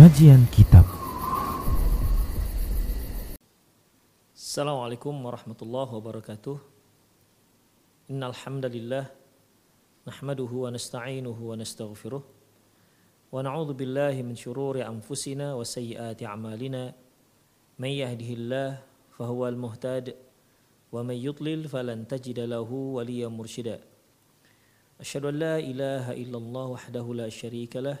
Kajian Kitab. Assalamualaikum warahmatullahi wabarakatuh. Innal hamdalillah nahmaduhu wa nasta'inuhu wa nastaghfiruh wa na'udzu billahi min shururi anfusina wa sayyiati a'malina. May yahdihillah fahuwal muhtad wa may yudlil falan tajida lahu waliyyan mursyida Asyhadu an la ilaha illallah wahdahu la syarika lah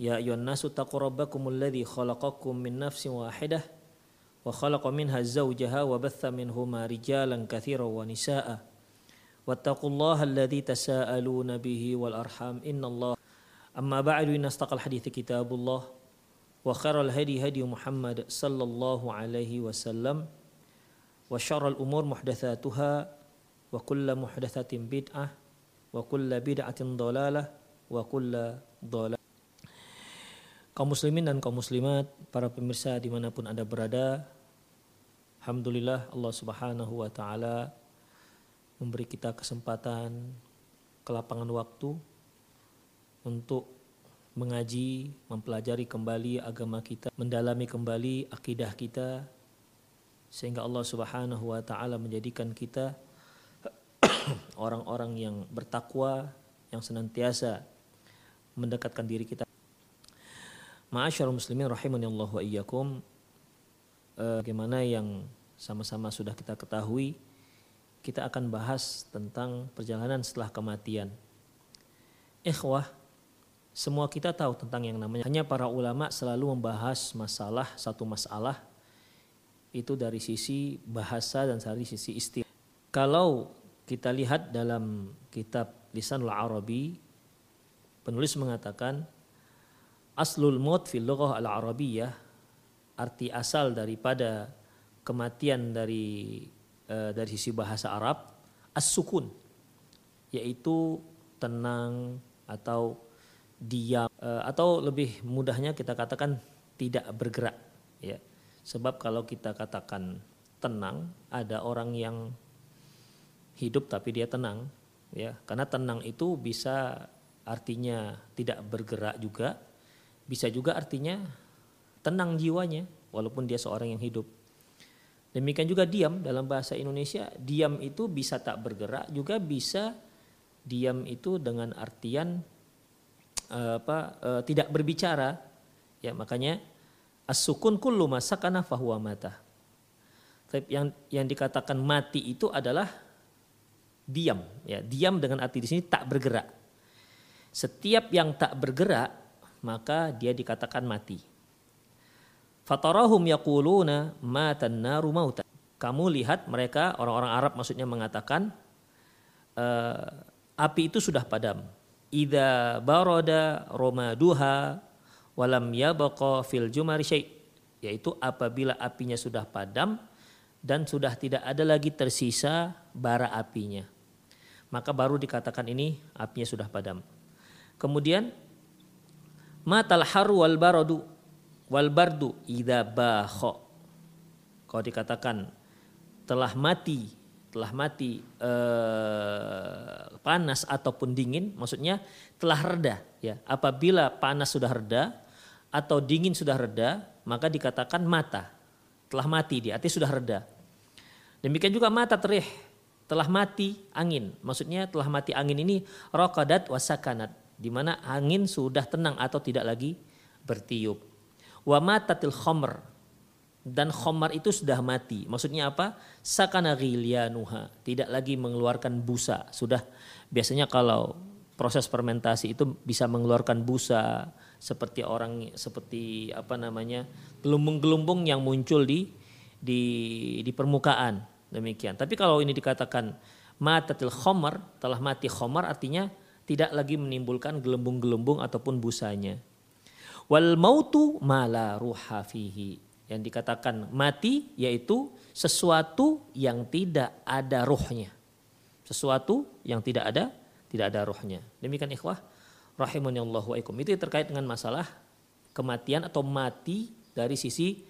يا أيها الناس اتقوا ربكم الذي خلقكم من نفس واحدة وخلق منها زوجها وبث منهما رجالا كثيرا ونساء. واتقوا الله الذي تساءلون به والأرحام. إن الله أما بعد إن أصدق الحديث كتاب الله وخير الهدي هدي محمد صلى الله عليه وسلم وشر الأمور محدثاتها وكل محدثة بدعة وكل بدعة ضلالة وكل ضلالة. Kaum muslimin dan kaum muslimat, para pemirsa di mana pun anda berada, Alhamdulillah Allah subhanahu wa ta'ala memberi kita kesempatan kelapangan waktu untuk mengaji, mempelajari kembali agama kita, mendalami kembali akidah kita, sehingga Allah subhanahu wa ta'ala menjadikan kita orang-orang yang bertakwa, yang senantiasa mendekatkan diri kita Ma'asyarul muslimin rahimani Allah wa iyyakum. Eh, bagaimana yang sama-sama sudah kita ketahui, kita akan bahas tentang perjalanan setelah kematian. Ikhwah, semua kita tahu tentang yang namanya hanya para ulama selalu membahas masalah satu masalah itu dari sisi bahasa dan dari sisi istilah. Kalau kita lihat dalam kitab Lisanul Arabi, penulis mengatakan aslul maut fil lughah al arabiyyah arti asal daripada kematian dari uh, dari sisi bahasa Arab as-sukun yaitu tenang atau diam uh, atau lebih mudahnya kita katakan tidak bergerak ya. Sebab kalau kita katakan tenang ada orang yang hidup tapi dia tenang ya. Karena tenang itu bisa artinya tidak bergerak juga bisa juga artinya tenang jiwanya walaupun dia seorang yang hidup. Demikian juga diam dalam bahasa Indonesia, diam itu bisa tak bergerak juga bisa diam itu dengan artian uh, apa uh, tidak berbicara. Ya, makanya as-sukun kullu masakana fahuwa mata. Tapi yang yang dikatakan mati itu adalah diam, ya. Diam dengan arti di sini tak bergerak. Setiap yang tak bergerak maka dia dikatakan mati. Fatarahum yaquluna matan naru mauta. Kamu lihat mereka orang-orang Arab maksudnya mengatakan uh, api itu sudah padam. Ida baroda romaduha walam yabaqa fil jumari syai' yaitu apabila apinya sudah padam dan sudah tidak ada lagi tersisa bara apinya. Maka baru dikatakan ini apinya sudah padam. Kemudian matal haru wal baradu wal bardu idza bakho. Kalau dikatakan telah mati, telah mati eh, panas ataupun dingin, maksudnya telah reda ya. Apabila panas sudah reda atau dingin sudah reda, maka dikatakan mata. Telah mati dia, artinya sudah reda. Demikian juga mata terih, telah mati angin. Maksudnya telah mati angin ini rokadat wasakanat di mana angin sudah tenang atau tidak lagi bertiup. Wa matatil khomer dan khomer itu sudah mati. Maksudnya apa? Sakana ghilyanuha, tidak lagi mengeluarkan busa. Sudah biasanya kalau proses fermentasi itu bisa mengeluarkan busa seperti orang seperti apa namanya gelumbung-gelumbung yang muncul di di di permukaan demikian. Tapi kalau ini dikatakan matatil khomer telah mati khomer artinya tidak lagi menimbulkan gelembung-gelembung ataupun busanya. Wal mautu mala ruha fihi. Yang dikatakan mati yaitu sesuatu yang tidak ada ruhnya. Sesuatu yang tidak ada tidak ada ruhnya. Demikian ikhwah rahimani Allah wa Itu terkait dengan masalah kematian atau mati dari sisi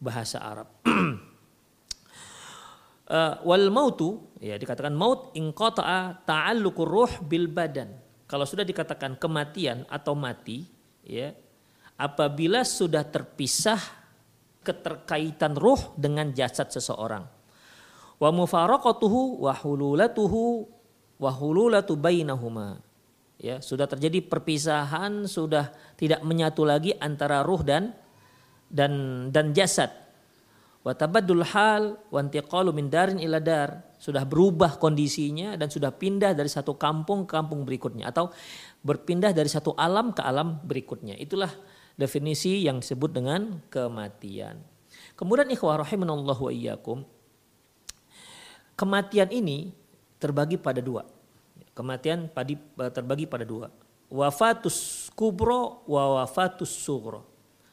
bahasa Arab. uh, wal mautu ya dikatakan maut in qata'a ta'alluqur ruh bil badan. Kalau sudah dikatakan kematian atau mati ya apabila sudah terpisah keterkaitan ruh dengan jasad seseorang. Wa mufaraqatuhu wa hululatuhu wa hululatu bainahuma. Ya, sudah terjadi perpisahan, sudah tidak menyatu lagi antara ruh dan dan dan jasad. Wa tabaddul hal wa intiqalu min darin ila dar. Sudah berubah kondisinya dan sudah pindah dari satu kampung ke kampung berikutnya atau berpindah dari satu alam ke alam berikutnya. Itulah definisi yang disebut dengan kematian. Kemudian ikhwah rahimanallahu wa iyyakum. Kematian ini terbagi pada dua. Kematian terbagi pada dua. Wafatus kubro wa wafatus sugro.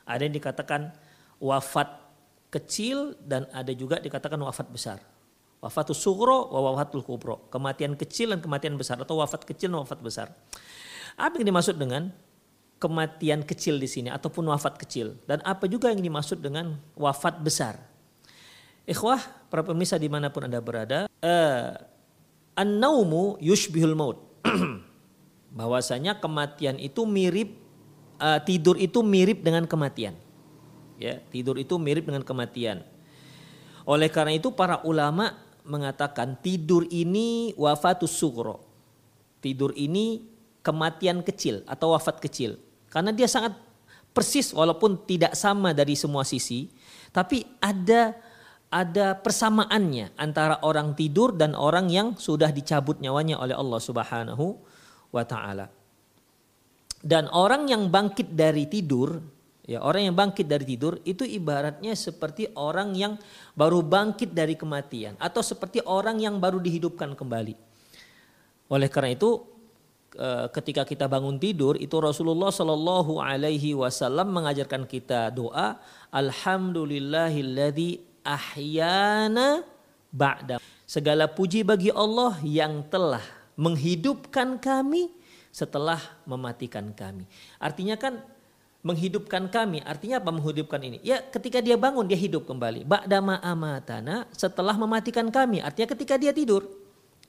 Ada yang dikatakan wafat kecil dan ada juga dikatakan wafat besar. Wafatus sugro wa wafatul kubro. Kematian kecil dan kematian besar atau wafat kecil dan wafat besar. Apa yang dimaksud dengan kematian kecil di sini ataupun wafat kecil dan apa juga yang dimaksud dengan wafat besar. Ikhwah, para pemirsa di mana pun anda berada, uh, an-naumu yushbihul maut. Bahwasanya kematian itu mirip uh, tidur itu mirip dengan kematian. Ya, tidur itu mirip dengan kematian. Oleh karena itu para ulama mengatakan tidur ini wafatus sugro. Tidur ini kematian kecil atau wafat kecil. Karena dia sangat persis walaupun tidak sama dari semua sisi, tapi ada ada persamaannya antara orang tidur dan orang yang sudah dicabut nyawanya oleh Allah Subhanahu wa taala. Dan orang yang bangkit dari tidur, ya orang yang bangkit dari tidur itu ibaratnya seperti orang yang baru bangkit dari kematian atau seperti orang yang baru dihidupkan kembali. Oleh karena itu Eh, ketika kita bangun tidur itu Rasulullah Shallallahu Alaihi Wasallam mengajarkan kita doa Alhamdulillahilladzi ahyana ba'da. Segala puji bagi Allah yang telah menghidupkan kami setelah mematikan kami. Artinya kan menghidupkan kami, artinya apa menghidupkan ini? Ya ketika dia bangun dia hidup kembali. Ba'da amatana setelah mematikan kami, artinya ketika dia tidur.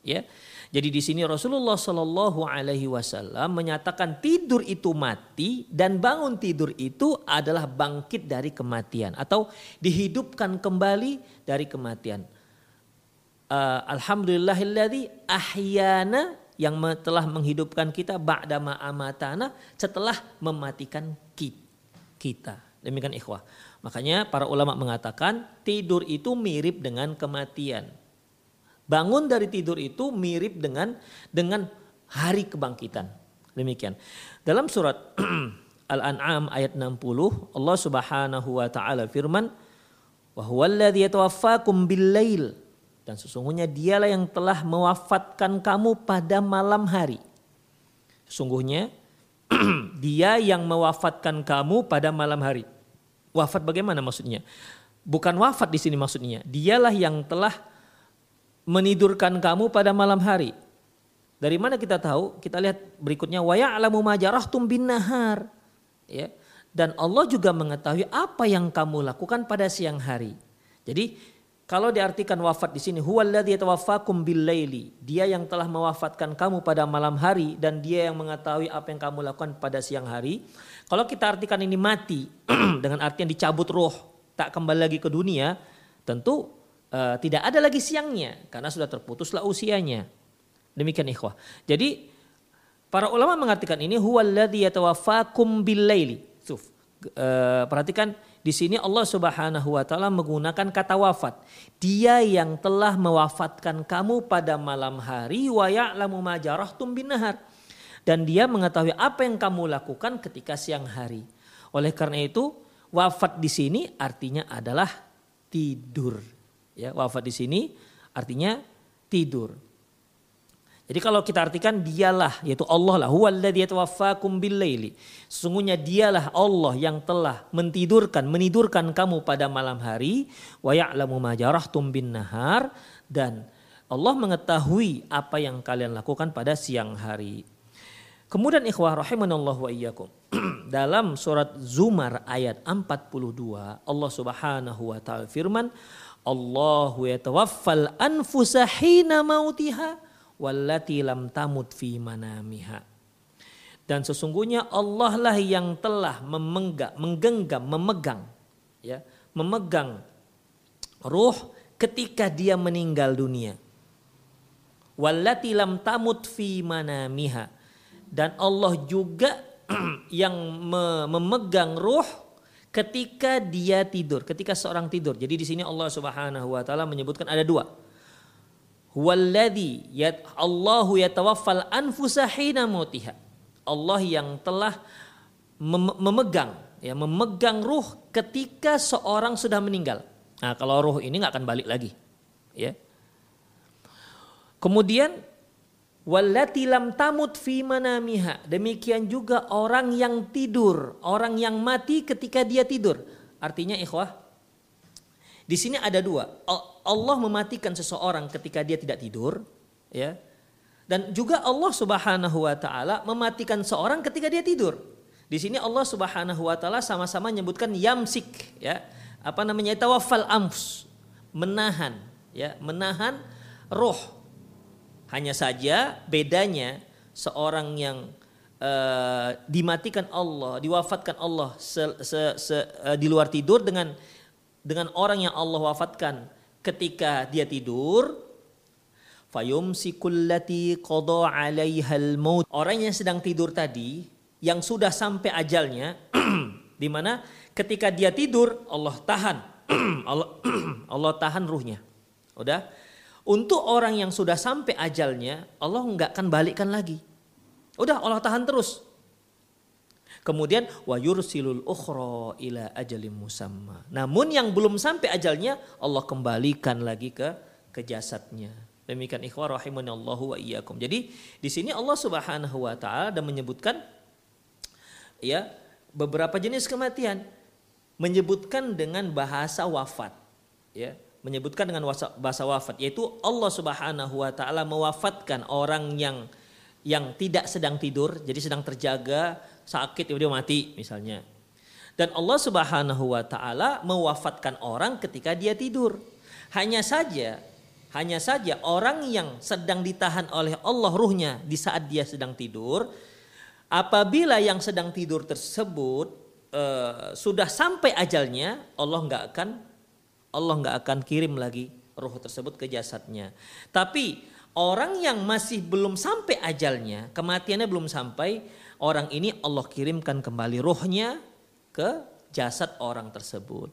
Ya. Jadi di sini Rasulullah Shallallahu Alaihi Wasallam menyatakan tidur itu mati dan bangun tidur itu adalah bangkit dari kematian atau dihidupkan kembali dari kematian. Uh, Alhamdulillahilladzi ahyana yang telah menghidupkan kita ba'da amatana setelah mematikan kita. Demikian ikhwah. Makanya para ulama mengatakan tidur itu mirip dengan kematian. Bangun dari tidur itu mirip dengan dengan hari kebangkitan. Demikian. Dalam surat Al-An'am ayat 60 Allah Subhanahu wa taala firman wa huwallazi yatawaffakum bil dan sesungguhnya dialah yang telah mewafatkan kamu pada malam hari. Sesungguhnya dia yang mewafatkan kamu pada malam hari. Wafat bagaimana maksudnya? Bukan wafat di sini maksudnya. Dialah yang telah menidurkan kamu pada malam hari. Dari mana kita tahu? Kita lihat berikutnya wa ya'lamu ma bin nahar. Ya. Dan Allah juga mengetahui apa yang kamu lakukan pada siang hari. Jadi kalau diartikan wafat di sini huwallazi yatawaffakum bil laili. Dia yang telah mewafatkan kamu pada malam hari dan dia yang mengetahui apa yang kamu lakukan pada siang hari. Kalau kita artikan ini mati dengan artian dicabut roh, tak kembali lagi ke dunia, tentu uh, tidak ada lagi siangnya karena sudah terputuslah usianya. Demikian ikhwah. Jadi para ulama mengartikan ini huwallazi yatawaffakum bil-laili. Uh, perhatikan di sini Allah Subhanahu wa taala menggunakan kata wafat. Dia yang telah mewafatkan kamu pada malam hari wa ya'lamu ma jarahtum bin nahar. Dan dia mengetahui apa yang kamu lakukan ketika siang hari. Oleh karena itu, wafat di sini artinya adalah tidur. Ya, wafat di sini artinya tidur. Jadi kalau kita artikan dialah yaitu Allah lah huwallazi. Sesungguhnya dialah Allah yang telah mentidurkan menidurkan kamu pada malam hari wa ya'lamu nahar dan Allah mengetahui apa yang kalian lakukan pada siang hari. Kemudian ikhwah rahimanallahu wa iyyakum. Dalam surat Zumar ayat 42 Allah Subhanahu wa taala firman Allahu yatawaffal anfusa hina mautiha wallati lam tamut fi manamiha. Dan sesungguhnya Allah lah yang telah memenggak, menggenggam, memegang, ya, memegang ruh ketika dia meninggal dunia. Wallati lam tamut fi manamiha. Dan Allah juga yang memegang ruh ketika dia tidur, ketika seorang tidur. Jadi di sini Allah Subhanahu wa taala menyebutkan ada dua Huwallazi yat Allahu yatawaffal anfusa hina mautiha. Allah yang telah mem memegang ya memegang ruh ketika seorang sudah meninggal. Nah, kalau ruh ini nggak akan balik lagi. Ya. Kemudian wallati lam tamut fi manamiha. Demikian juga orang yang tidur, orang yang mati ketika dia tidur. Artinya ikhwah, di sini ada dua. Allah mematikan seseorang ketika dia tidak tidur, ya. Dan juga Allah Subhanahu wa taala mematikan seorang ketika dia tidur. Di sini Allah Subhanahu wa taala sama-sama menyebutkan yamsik, ya. Apa namanya? Tawaffal amfus, menahan, ya, menahan roh. Hanya saja bedanya seorang yang uh, dimatikan Allah, diwafatkan Allah se, se, se, uh, di luar tidur dengan dengan orang yang Allah wafatkan ketika dia tidur fayumsikullati qada 'alaihal maut. Orang yang sedang tidur tadi yang sudah sampai ajalnya di mana ketika dia tidur Allah tahan. Allah Allah tahan ruhnya. Udah? Untuk orang yang sudah sampai ajalnya Allah nggak akan balikkan lagi. Udah Allah tahan terus Kemudian wa yursilul ukhra ila ajalim musamma. Namun yang belum sampai ajalnya Allah kembalikan lagi ke ke jasadnya. Demikian ikhwah rahimanallahu wa iyyakum. Jadi di sini Allah Subhanahu wa taala dan menyebutkan ya beberapa jenis kematian menyebutkan dengan bahasa wafat ya menyebutkan dengan bahasa wafat yaitu Allah Subhanahu wa taala mewafatkan orang yang yang tidak sedang tidur jadi sedang terjaga sakit tiba-tiba mati misalnya. Dan Allah Subhanahu wa taala mewafatkan orang ketika dia tidur. Hanya saja hanya saja orang yang sedang ditahan oleh Allah ruhnya di saat dia sedang tidur apabila yang sedang tidur tersebut uh, sudah sampai ajalnya Allah nggak akan Allah nggak akan kirim lagi ruh tersebut ke jasadnya. Tapi orang yang masih belum sampai ajalnya, kematiannya belum sampai, orang ini Allah kirimkan kembali rohnya ke jasad orang tersebut.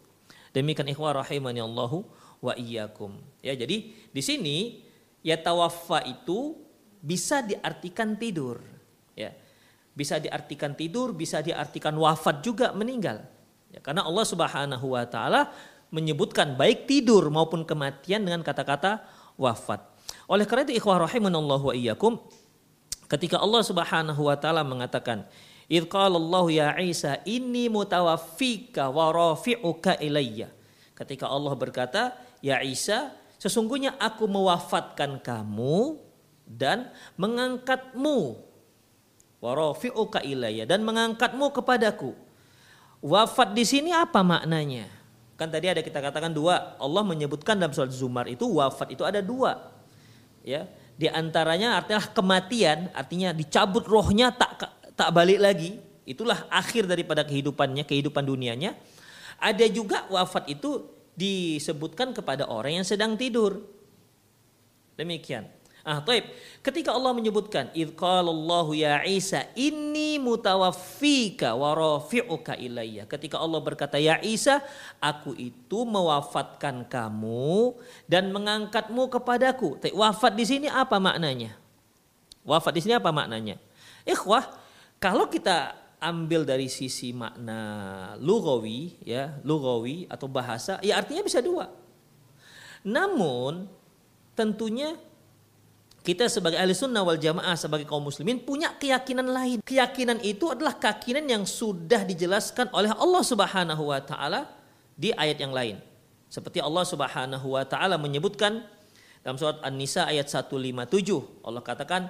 Demikian ikhwah rahimani Allahu wa iyyakum. Ya, jadi di sini ya tawaffa itu bisa diartikan tidur, ya. Bisa diartikan tidur, bisa diartikan wafat juga meninggal. Ya, karena Allah Subhanahu wa taala menyebutkan baik tidur maupun kematian dengan kata-kata wafat. Oleh karena itu ikhwah rahimanallahu wa iyyakum, Ketika Allah Subhanahu wa taala mengatakan, "Idz Allah ya Isa, inni mutawaffika wa rafi'uka ilayya." Ketika Allah berkata, "Ya Isa, sesungguhnya aku mewafatkan kamu dan mengangkatmu wa rafi'uka ilayya dan mengangkatmu kepadaku." Wafat di sini apa maknanya? Kan tadi ada kita katakan dua. Allah menyebutkan dalam surat Zumar itu wafat itu ada dua. Ya, di antaranya artinya kematian, artinya dicabut rohnya tak tak balik lagi. Itulah akhir daripada kehidupannya, kehidupan dunianya. Ada juga wafat itu disebutkan kepada orang yang sedang tidur. Demikian. Ah, taib. Ketika Allah menyebutkan idqalallahu ya Isa inni mutawaffika wa rafi'uka ilayya. Ketika Allah berkata ya Isa, aku itu mewafatkan kamu dan mengangkatmu kepadaku. Wafat di sini apa maknanya? Wafat di sini apa maknanya? Ikhwah, kalau kita ambil dari sisi makna lugawi ya, lugawi atau bahasa, ya artinya bisa dua. Namun tentunya kita sebagai ahli sunnah wal jamaah sebagai kaum muslimin punya keyakinan lain. Keyakinan itu adalah keyakinan yang sudah dijelaskan oleh Allah Subhanahu wa taala di ayat yang lain. Seperti Allah Subhanahu wa taala menyebutkan dalam surat An-Nisa ayat 157 Allah katakan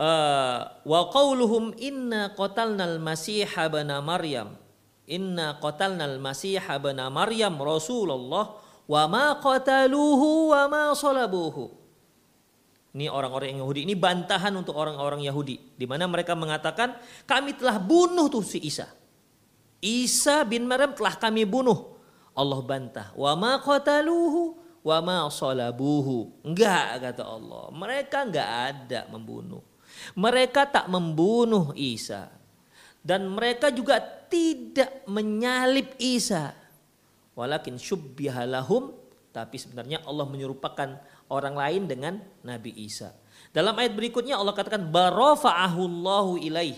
eh, wa qauluhum inna qatalnal masiha bana maryam inna qatalnal masiha bana maryam rasulullah wa ma qataluhu wa ma salabuhu ini orang-orang Yahudi ini bantahan untuk orang-orang Yahudi di mana mereka mengatakan kami telah bunuh tuh si Isa. Isa bin Maryam telah kami bunuh. Allah bantah. Wa ma qataluhu wa ma salabuhu. Enggak kata Allah. Mereka enggak ada membunuh. Mereka tak membunuh Isa. Dan mereka juga tidak menyalib Isa. Walakin syubbihalahum tapi sebenarnya Allah menyerupakan orang lain dengan Nabi Isa. Dalam ayat berikutnya Allah katakan barafa'ahullahu ilaih.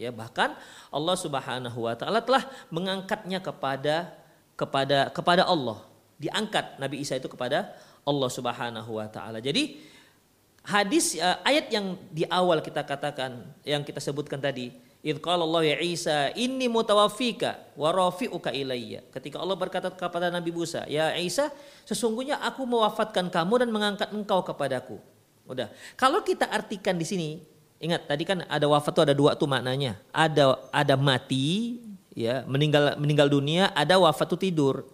Ya, bahkan Allah Subhanahu wa taala telah mengangkatnya kepada kepada kepada Allah. Diangkat Nabi Isa itu kepada Allah Subhanahu wa taala. Jadi hadis uh, ayat yang di awal kita katakan yang kita sebutkan tadi Idh qala Allah ya Isa inni mutawaffika wa rafi'uka ilayya. Ketika Allah berkata kepada Nabi Musa, "Ya Isa, sesungguhnya aku mewafatkan kamu dan mengangkat engkau kepadaku." Udah. Kalau kita artikan di sini, ingat tadi kan ada wafat itu ada dua tuh maknanya. Ada ada mati, ya, meninggal meninggal dunia, ada wafat itu tidur.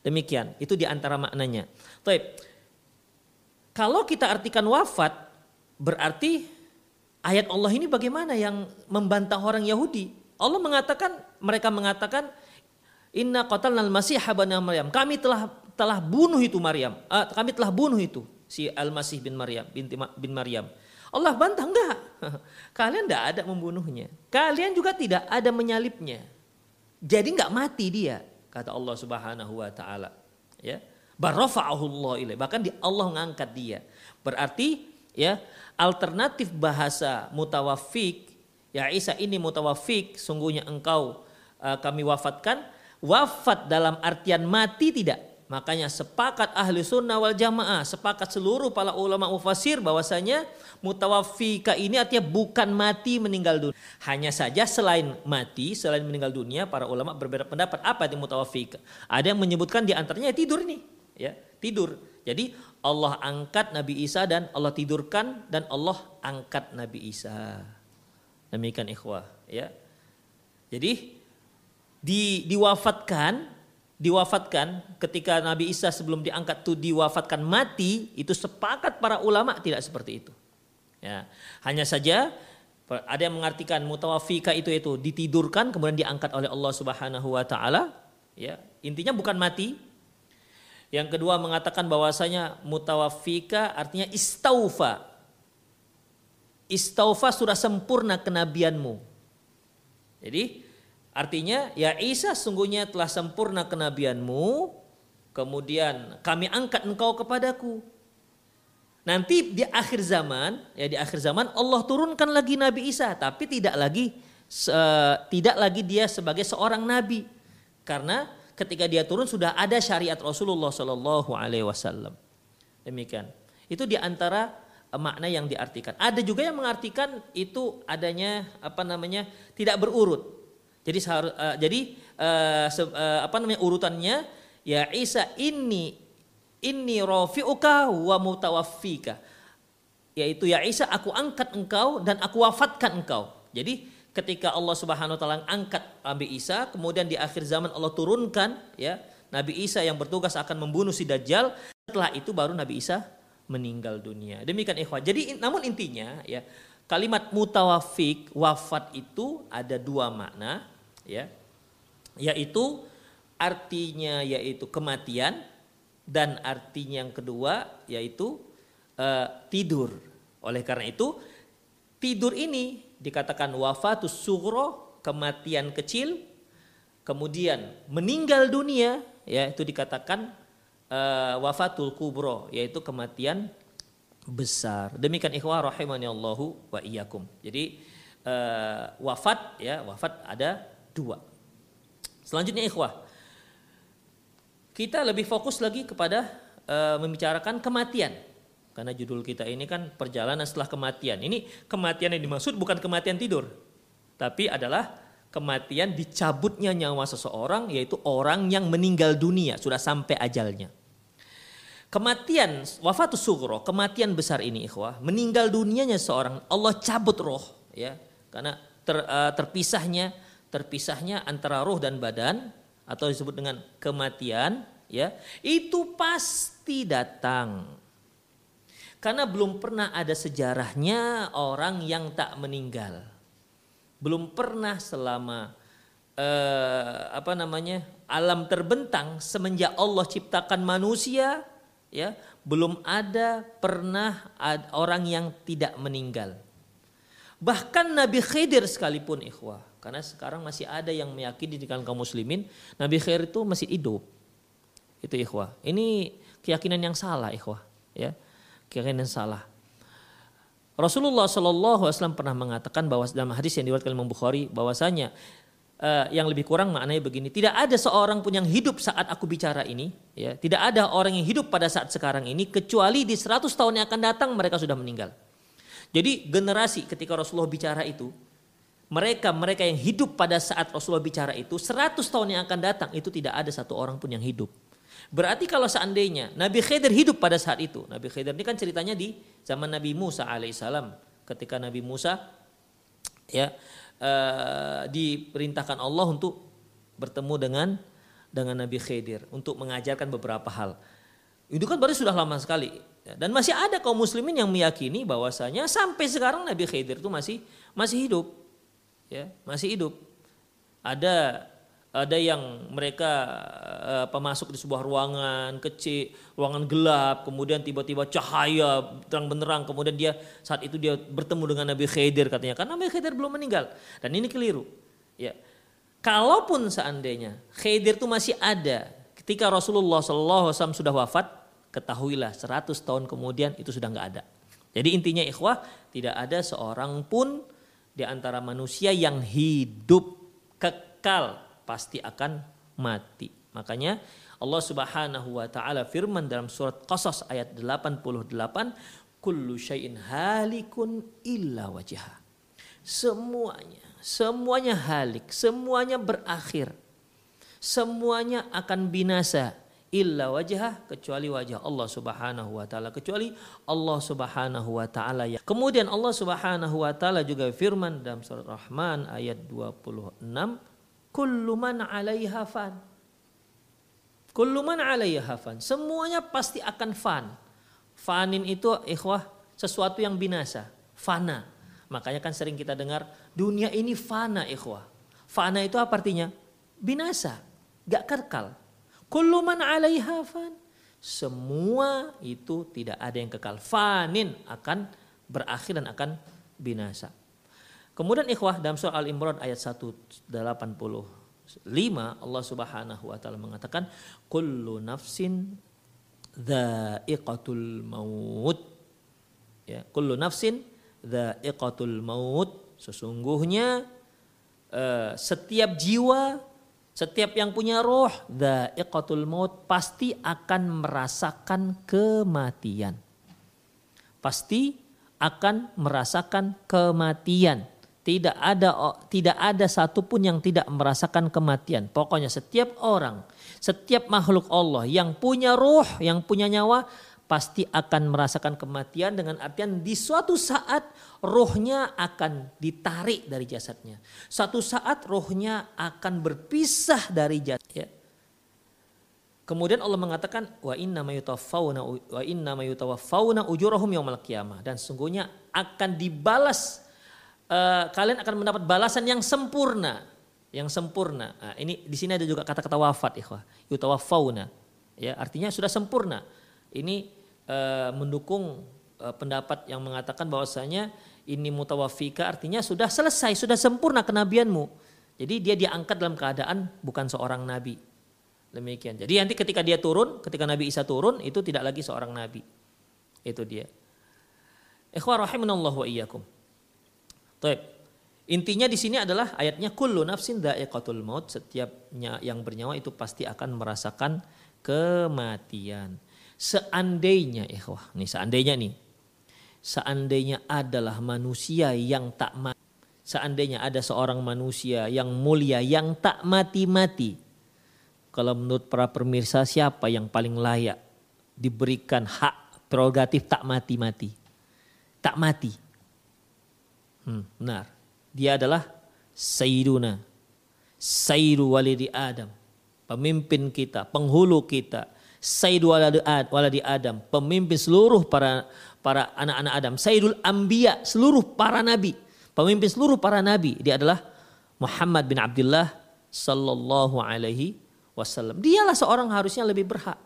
Demikian, itu di antara maknanya. Baik. Kalau kita artikan wafat berarti ayat Allah ini bagaimana yang membantah orang Yahudi? Allah mengatakan, mereka mengatakan, Inna qatalnal masih habana Maryam. Kami telah telah bunuh itu Maryam. Uh, kami telah bunuh itu si Al-Masih bin Maryam binti bin Maryam. Allah bantah enggak. Kalian tidak ada membunuhnya. Kalian juga tidak ada menyalipnya. Jadi enggak mati dia, kata Allah Subhanahu wa taala. Ya. Barafa'ahullah ilaih. Bahkan di Allah mengangkat dia. Berarti ya. Alternatif bahasa mutawafik ya Isa ini mutawafik sungguhnya engkau uh, kami wafatkan. Wafat dalam artian mati tidak? Makanya sepakat ahli sunnah wal jamaah sepakat seluruh para ulama mufasir bahwasanya mutawafika ini artinya bukan mati meninggal dunia. Hanya saja selain mati selain meninggal dunia para ulama berbeda pendapat. Apa itu mutawafika ada yang menyebutkan di antaranya tidur nih ya. Tidur jadi Allah angkat Nabi Isa dan Allah tidurkan dan Allah angkat Nabi Isa. Demikian ikhwah ya. Jadi di diwafatkan diwafatkan ketika Nabi Isa sebelum diangkat itu diwafatkan mati itu sepakat para ulama tidak seperti itu. Ya, hanya saja ada yang mengartikan mutawafika itu itu ditidurkan kemudian diangkat oleh Allah Subhanahu wa taala ya. Intinya bukan mati yang kedua mengatakan bahwasanya mutawafika artinya istaufa. Istaufa sudah sempurna kenabianmu. Jadi artinya ya Isa sungguhnya telah sempurna kenabianmu. Kemudian kami angkat engkau kepadaku. Nanti di akhir zaman, ya di akhir zaman Allah turunkan lagi Nabi Isa, tapi tidak lagi uh, tidak lagi dia sebagai seorang nabi. Karena ketika dia turun sudah ada syariat Rasulullah Shallallahu Alaihi Wasallam. Demikian. Itu di antara eh, makna yang diartikan. Ada juga yang mengartikan itu adanya apa namanya tidak berurut. Jadi uh, jadi uh, se, uh, apa namanya urutannya ya Isa ini ini rofiuka wa mutawaffika. Yaitu ya Isa aku angkat engkau dan aku wafatkan engkau. Jadi ketika Allah Subhanahu wa taala angkat Nabi Isa, kemudian di akhir zaman Allah turunkan ya Nabi Isa yang bertugas akan membunuh si Dajjal. Setelah itu baru Nabi Isa meninggal dunia. Demikian ikhwan. Jadi namun intinya ya kalimat mutawafik wafat itu ada dua makna ya. Yaitu artinya yaitu kematian dan artinya yang kedua yaitu uh, tidur. Oleh karena itu tidur ini dikatakan wafatus sugro, kematian kecil, kemudian meninggal dunia, ya itu dikatakan uh, wafatul kubro, yaitu kematian besar. Demikian ikhwah rahimani Allahu wa iyyakum. Jadi uh, wafat ya, wafat ada dua. Selanjutnya ikhwah. Kita lebih fokus lagi kepada uh, membicarakan kematian. Karena judul kita ini kan perjalanan setelah kematian. Ini kematian yang dimaksud bukan kematian tidur. Tapi adalah kematian dicabutnya nyawa seseorang yaitu orang yang meninggal dunia sudah sampai ajalnya. Kematian wafatus sugro, kematian besar ini ikhwah, meninggal dunianya seorang Allah cabut roh ya. Karena ter, uh, terpisahnya terpisahnya antara roh dan badan atau disebut dengan kematian ya, itu pasti datang. Karena belum pernah ada sejarahnya orang yang tak meninggal. Belum pernah selama uh, apa namanya? alam terbentang semenjak Allah ciptakan manusia ya belum ada pernah ada orang yang tidak meninggal bahkan Nabi Khidir sekalipun ikhwah karena sekarang masih ada yang meyakini di kalangan kaum muslimin Nabi Khidir itu masih hidup itu ikhwah ini keyakinan yang salah ikhwah ya keyakinan yang salah Rasulullah Shallallahu Alaihi Wasallam pernah mengatakan bahwa dalam hadis yang diriwayatkan Imam Bukhari bahwasanya uh, yang lebih kurang maknanya begini. Tidak ada seorang pun yang hidup saat aku bicara ini. Ya, tidak ada orang yang hidup pada saat sekarang ini kecuali di 100 tahun yang akan datang mereka sudah meninggal. Jadi generasi ketika Rasulullah bicara itu, mereka mereka yang hidup pada saat Rasulullah bicara itu 100 tahun yang akan datang itu tidak ada satu orang pun yang hidup. Berarti kalau seandainya Nabi Khidir hidup pada saat itu, Nabi Khidir ini kan ceritanya di zaman Nabi Musa alaihissalam, ketika Nabi Musa ya uh, diperintahkan Allah untuk bertemu dengan dengan Nabi Khidir untuk mengajarkan beberapa hal. Itu kan baru sudah lama sekali. Dan masih ada kaum muslimin yang meyakini bahwasanya sampai sekarang Nabi Khidir itu masih masih hidup. Ya, masih hidup. Ada ada yang mereka uh, masuk di sebuah ruangan kecil, ruangan gelap, kemudian tiba-tiba cahaya terang benderang, kemudian dia saat itu dia bertemu dengan Nabi Khidir katanya, karena Nabi Khidir belum meninggal. Dan ini keliru. Ya. Kalaupun seandainya Khidir itu masih ada ketika Rasulullah SAW sudah wafat, ketahuilah 100 tahun kemudian itu sudah nggak ada. Jadi intinya ikhwah tidak ada seorang pun di antara manusia yang hidup kekal pasti akan mati. Makanya Allah Subhanahu wa taala firman dalam surat Qasas ayat 88, kullu syai'in halikun illa wajha. Semuanya, semuanya halik, semuanya berakhir. Semuanya akan binasa illa wajah kecuali wajah Allah Subhanahu wa taala kecuali Allah Subhanahu wa taala ya. Kemudian Allah Subhanahu wa taala juga firman dalam surat Rahman ayat 26 Kullu man 'alaiha fan. Kullu man 'alaiha fan. Semuanya pasti akan fan. Fanin itu ikhwah sesuatu yang binasa, fana. Makanya kan sering kita dengar dunia ini fana ikhwah. Fana itu apa artinya? Binasa, gak kekal. Kullu man 'alaiha fan. Semua itu tidak ada yang kekal. Fanin akan berakhir dan akan binasa. Kemudian ikhwah dalam surah Al-Imran ayat 185 Allah Subhanahu wa taala mengatakan kullu nafsin dha'iqatul maut. Ya, kullu nafsin dha'iqatul maut. Sesungguhnya uh, setiap jiwa setiap yang punya roh dha'iqatul maut pasti akan merasakan kematian. Pasti akan merasakan kematian. Tidak ada tidak ada satupun yang tidak merasakan kematian. Pokoknya setiap orang, setiap makhluk Allah yang punya ruh, yang punya nyawa pasti akan merasakan kematian dengan artian di suatu saat rohnya akan ditarik dari jasadnya. Suatu saat rohnya akan berpisah dari jasad. Ya. Kemudian Allah mengatakan wa inna mayutawaffawna wa inna mayutawaffawna ujurahum yaumil qiyamah dan sungguhnya akan dibalas uh, kalian akan mendapat balasan yang sempurna, yang sempurna. Nah, ini di sini ada juga kata-kata wafat, ikhwah. Yutawafauna. Ya, artinya sudah sempurna. Ini uh, mendukung uh, pendapat yang mengatakan bahwasanya ini mutawafika artinya sudah selesai, sudah sempurna kenabianmu. Jadi dia diangkat dalam keadaan bukan seorang nabi. Demikian. Jadi nanti ketika dia turun, ketika Nabi Isa turun itu tidak lagi seorang nabi. Itu dia. Ikhwah rahimanallah wa iyyakum. Taib. Intinya di sini adalah ayatnya kullu nafsin dha'iqatul maut, setiapnya yang bernyawa itu pasti akan merasakan kematian. Seandainya, ikhwah, nih seandainya nih, seandainya adalah manusia yang tak mati, seandainya ada seorang manusia yang mulia yang tak mati-mati, kalau menurut para pemirsa siapa yang paling layak diberikan hak prerogatif tak mati-mati? Tak mati. Hmm, benar. Dia adalah Sayyiduna. Sayyidu walidi Adam. Pemimpin kita, penghulu kita, Sayyidul waladi Adam, pemimpin seluruh para para anak-anak Adam, Sayyidul Ambiya, seluruh para nabi, pemimpin seluruh para nabi. Dia adalah Muhammad bin Abdullah sallallahu alaihi wasallam. Dialah seorang harusnya lebih berhak.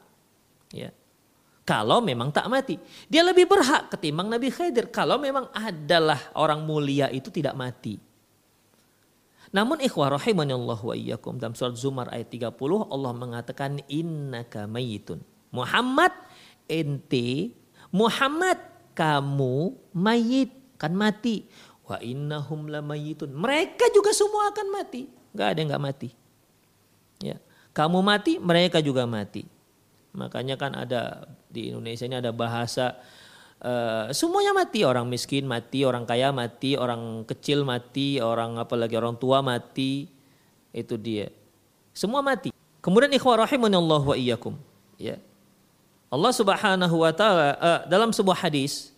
Ya. Kalau memang tak mati. Dia lebih berhak ketimbang Nabi Khidir. Kalau memang adalah orang mulia itu tidak mati. Namun ikhwah Allah wa iyyakum dalam surat Zumar ayat 30 Allah mengatakan innaka mayitun. Muhammad ente Muhammad kamu mayit kan mati. Wa innahum mayitun. Mereka juga semua akan mati. Gak ada yang gak mati. Ya. Kamu mati, mereka juga mati. Makanya kan ada di Indonesia ini ada bahasa Uh, semuanya mati orang miskin mati orang kaya mati orang kecil mati orang apalagi orang tua mati itu dia. Semua mati. Kemudian ikhwah Allah wa iyyakum ya. Allah Subhanahu wa taala uh, dalam sebuah hadis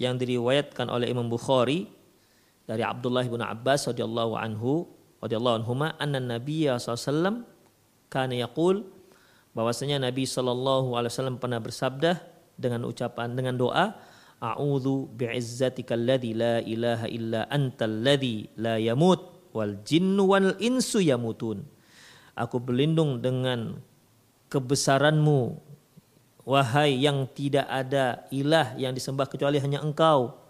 yang diriwayatkan oleh Imam Bukhari dari Abdullah bin Abbas radhiyallahu anhu radhiyallahu anhuma anna Nabi sallallahu kana yaqul bahwasanya Nabi sallallahu alaihi wasallam pernah bersabda dengan ucapan dengan doa a'udzu bi'izzatika alladzi la ilaha illa antal ladzi la yamut wal jinnu wal insu yamutun. Aku berlindung dengan kebesaranmu wahai yang tidak ada ilah yang disembah kecuali hanya engkau.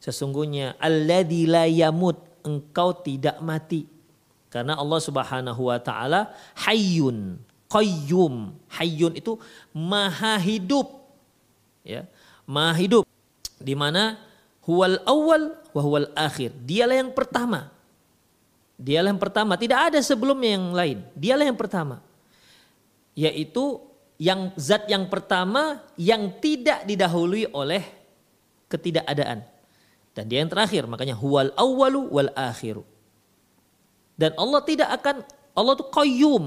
Sesungguhnya alladzi la yamut engkau tidak mati. Karena Allah Subhanahu wa taala hayyun qayyum. Hayyun itu maha hidup. Ya maha hidup. Di mana huwal awal wa huwal akhir. Dialah yang pertama. Dialah yang pertama. Tidak ada sebelumnya yang lain. Dialah yang pertama. Yaitu yang zat yang pertama yang tidak didahului oleh ketidakadaan. Dan dia yang terakhir. Makanya huwal awalu wal akhiru. Dan Allah tidak akan Allah itu qayyum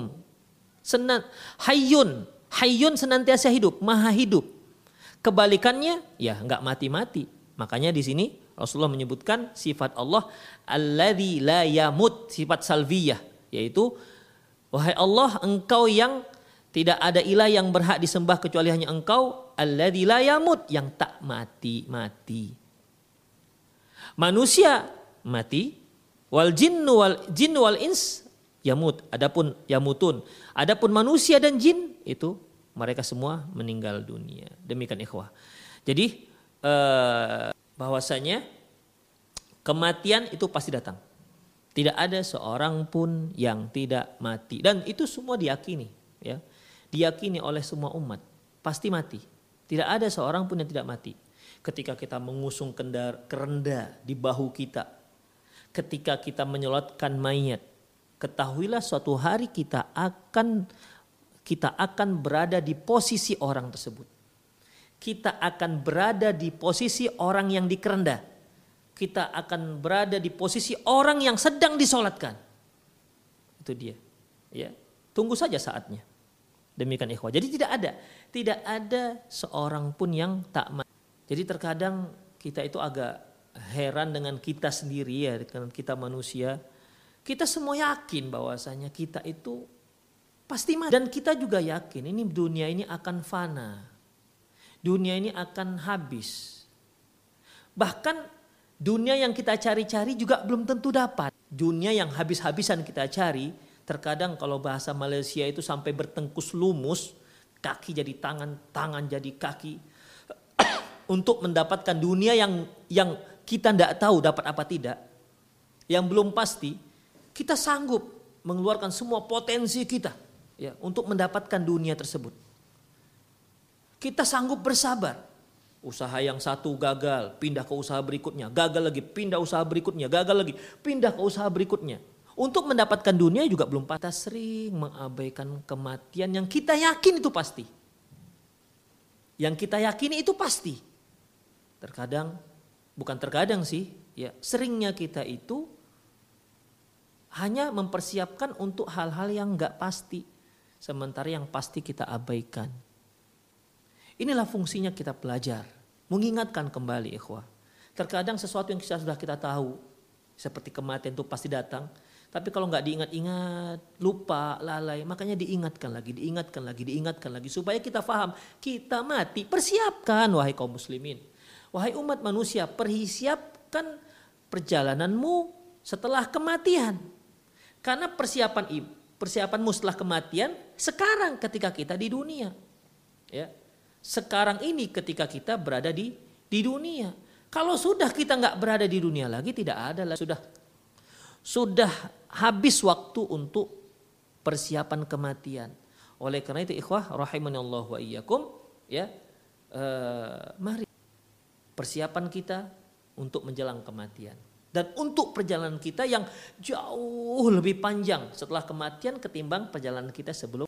senan hayyun hayyun senantiasa hidup maha hidup Kebalikannya ya nggak mati-mati. Makanya di sini Rasulullah menyebutkan sifat Allah alladzi la yamut, sifat salviyah yaitu wahai Allah engkau yang tidak ada ilah yang berhak disembah kecuali hanya engkau alladzi la yamut yang tak mati-mati. Manusia mati wal jinnu wal jinnu wal ins yamut adapun yamutun adapun manusia dan jin itu mereka semua meninggal dunia. Demikian ikhwah. Jadi eh, bahwasanya kematian itu pasti datang. Tidak ada seorang pun yang tidak mati dan itu semua diyakini ya. Diyakini oleh semua umat, pasti mati. Tidak ada seorang pun yang tidak mati. Ketika kita mengusung kendar kerenda di bahu kita, ketika kita menyelotkan mayat, ketahuilah suatu hari kita akan kita akan berada di posisi orang tersebut. Kita akan berada di posisi orang yang dikerendah. Kita akan berada di posisi orang yang sedang disolatkan. Itu dia. Ya, tunggu saja saatnya. Demikian ikhwah. Jadi tidak ada, tidak ada seorang pun yang tak. Jadi terkadang kita itu agak heran dengan kita sendiri ya, dengan kita manusia. Kita semua yakin bahwasanya kita itu Pasti mati. Dan kita juga yakin ini dunia ini akan fana. Dunia ini akan habis. Bahkan dunia yang kita cari-cari juga belum tentu dapat. Dunia yang habis-habisan kita cari, terkadang kalau bahasa Malaysia itu sampai bertengkus lumus, kaki jadi tangan, tangan jadi kaki. Untuk mendapatkan dunia yang yang kita tidak tahu dapat apa tidak, yang belum pasti, kita sanggup mengeluarkan semua potensi kita ya untuk mendapatkan dunia tersebut. Kita sanggup bersabar. Usaha yang satu gagal, pindah ke usaha berikutnya, gagal lagi, pindah usaha berikutnya, gagal lagi, pindah ke usaha berikutnya. Untuk mendapatkan dunia juga belum patah sering mengabaikan kematian yang kita yakin itu pasti. Yang kita yakini itu pasti. Terkadang, bukan terkadang sih, ya seringnya kita itu hanya mempersiapkan untuk hal-hal yang nggak pasti. Sementara yang pasti kita abaikan. Inilah fungsinya kita belajar. Mengingatkan kembali ikhwah. Terkadang sesuatu yang kita sudah kita tahu. Seperti kematian itu pasti datang. Tapi kalau nggak diingat-ingat, lupa, lalai, makanya diingatkan lagi, diingatkan lagi, diingatkan lagi supaya kita paham kita mati. Persiapkan wahai kaum muslimin, wahai umat manusia, persiapkan perjalananmu setelah kematian. Karena persiapan persiapanmu setelah kematian sekarang ketika kita di dunia. Ya. Sekarang ini ketika kita berada di di dunia. Kalau sudah kita nggak berada di dunia lagi tidak ada lah sudah sudah habis waktu untuk persiapan kematian. Oleh karena itu ikhwah rahimani Allah wa iyyakum ya uh, mari persiapan kita untuk menjelang kematian dan untuk perjalanan kita yang jauh lebih panjang setelah kematian ketimbang perjalanan kita sebelum.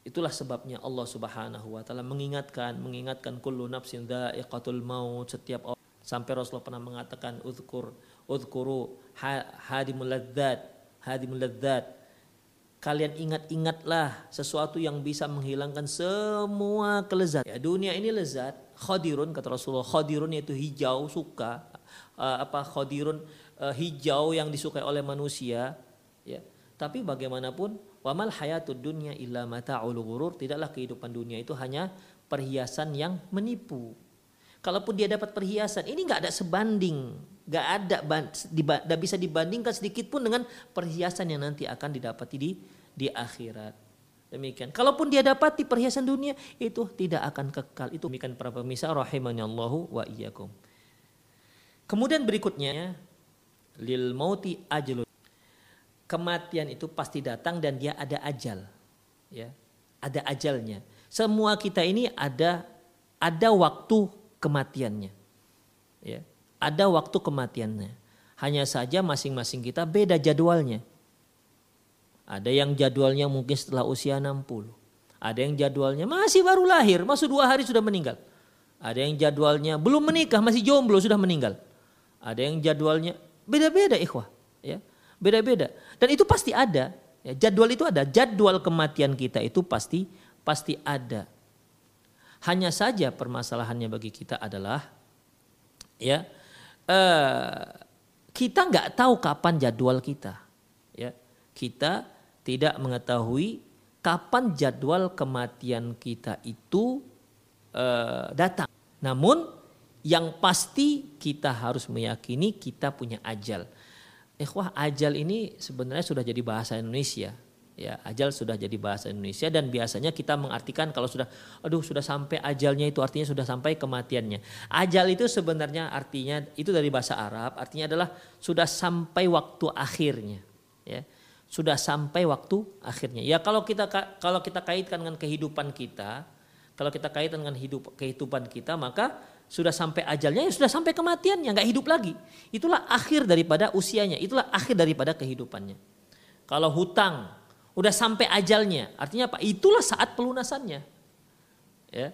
Itulah sebabnya Allah Subhanahu wa taala mengingatkan mengingatkan kullu nafsin dha'iqatul maut. Setiap orang sampai Rasulullah pernah mengatakan uzkur udhkuru hadimul ladzat hadimul ladzat. Kalian ingat-ingatlah sesuatu yang bisa menghilangkan semua kelezat ya, dunia ini lezat khadirun kata Rasulullah khadirun yaitu hijau suka uh, apa khadirun uh, hijau yang disukai oleh manusia ya tapi bagaimanapun wamal hayatud dunya illa mata'ul ghurur tidaklah kehidupan dunia itu hanya perhiasan yang menipu Kalaupun dia dapat perhiasan, ini nggak ada sebanding, nggak ada tidak bisa dibandingkan sedikit pun dengan perhiasan yang nanti akan didapati di di akhirat. Demikian. Kalaupun dia dapati perhiasan dunia itu tidak akan kekal. Itu demikian para pemirsa rahimani Allahu wa iyyakum. Kemudian berikutnya lil mauti ajlun. Kematian itu pasti datang dan dia ada ajal. Ya. Ada ajalnya. Semua kita ini ada ada waktu kematiannya. Ya, ada waktu kematiannya. Hanya saja masing-masing kita beda jadwalnya. Ada yang jadwalnya mungkin setelah usia 60. Ada yang jadwalnya masih baru lahir, masuk dua hari sudah meninggal. Ada yang jadwalnya belum menikah, masih jomblo sudah meninggal. Ada yang jadwalnya beda-beda ikhwah. Ya, beda-beda. Dan itu pasti ada. Ya, jadwal itu ada. Jadwal kematian kita itu pasti pasti ada. Hanya saja permasalahannya bagi kita adalah ya uh, kita nggak tahu kapan jadwal kita. Ya, kita tidak mengetahui kapan jadwal kematian kita itu uh, datang. Namun yang pasti kita harus meyakini kita punya ajal. Eh wah ajal ini sebenarnya sudah jadi bahasa Indonesia. Ya ajal sudah jadi bahasa Indonesia dan biasanya kita mengartikan kalau sudah aduh sudah sampai ajalnya itu artinya sudah sampai kematiannya. Ajal itu sebenarnya artinya itu dari bahasa Arab artinya adalah sudah sampai waktu akhirnya. Ya sudah sampai waktu akhirnya. Ya kalau kita kalau kita kaitkan dengan kehidupan kita kalau kita kaitkan dengan hidup kehidupan kita maka sudah sampai ajalnya ya sudah sampai kematiannya nggak hidup lagi itulah akhir daripada usianya itulah akhir daripada kehidupannya kalau hutang udah sampai ajalnya. Artinya apa? Itulah saat pelunasannya. Ya.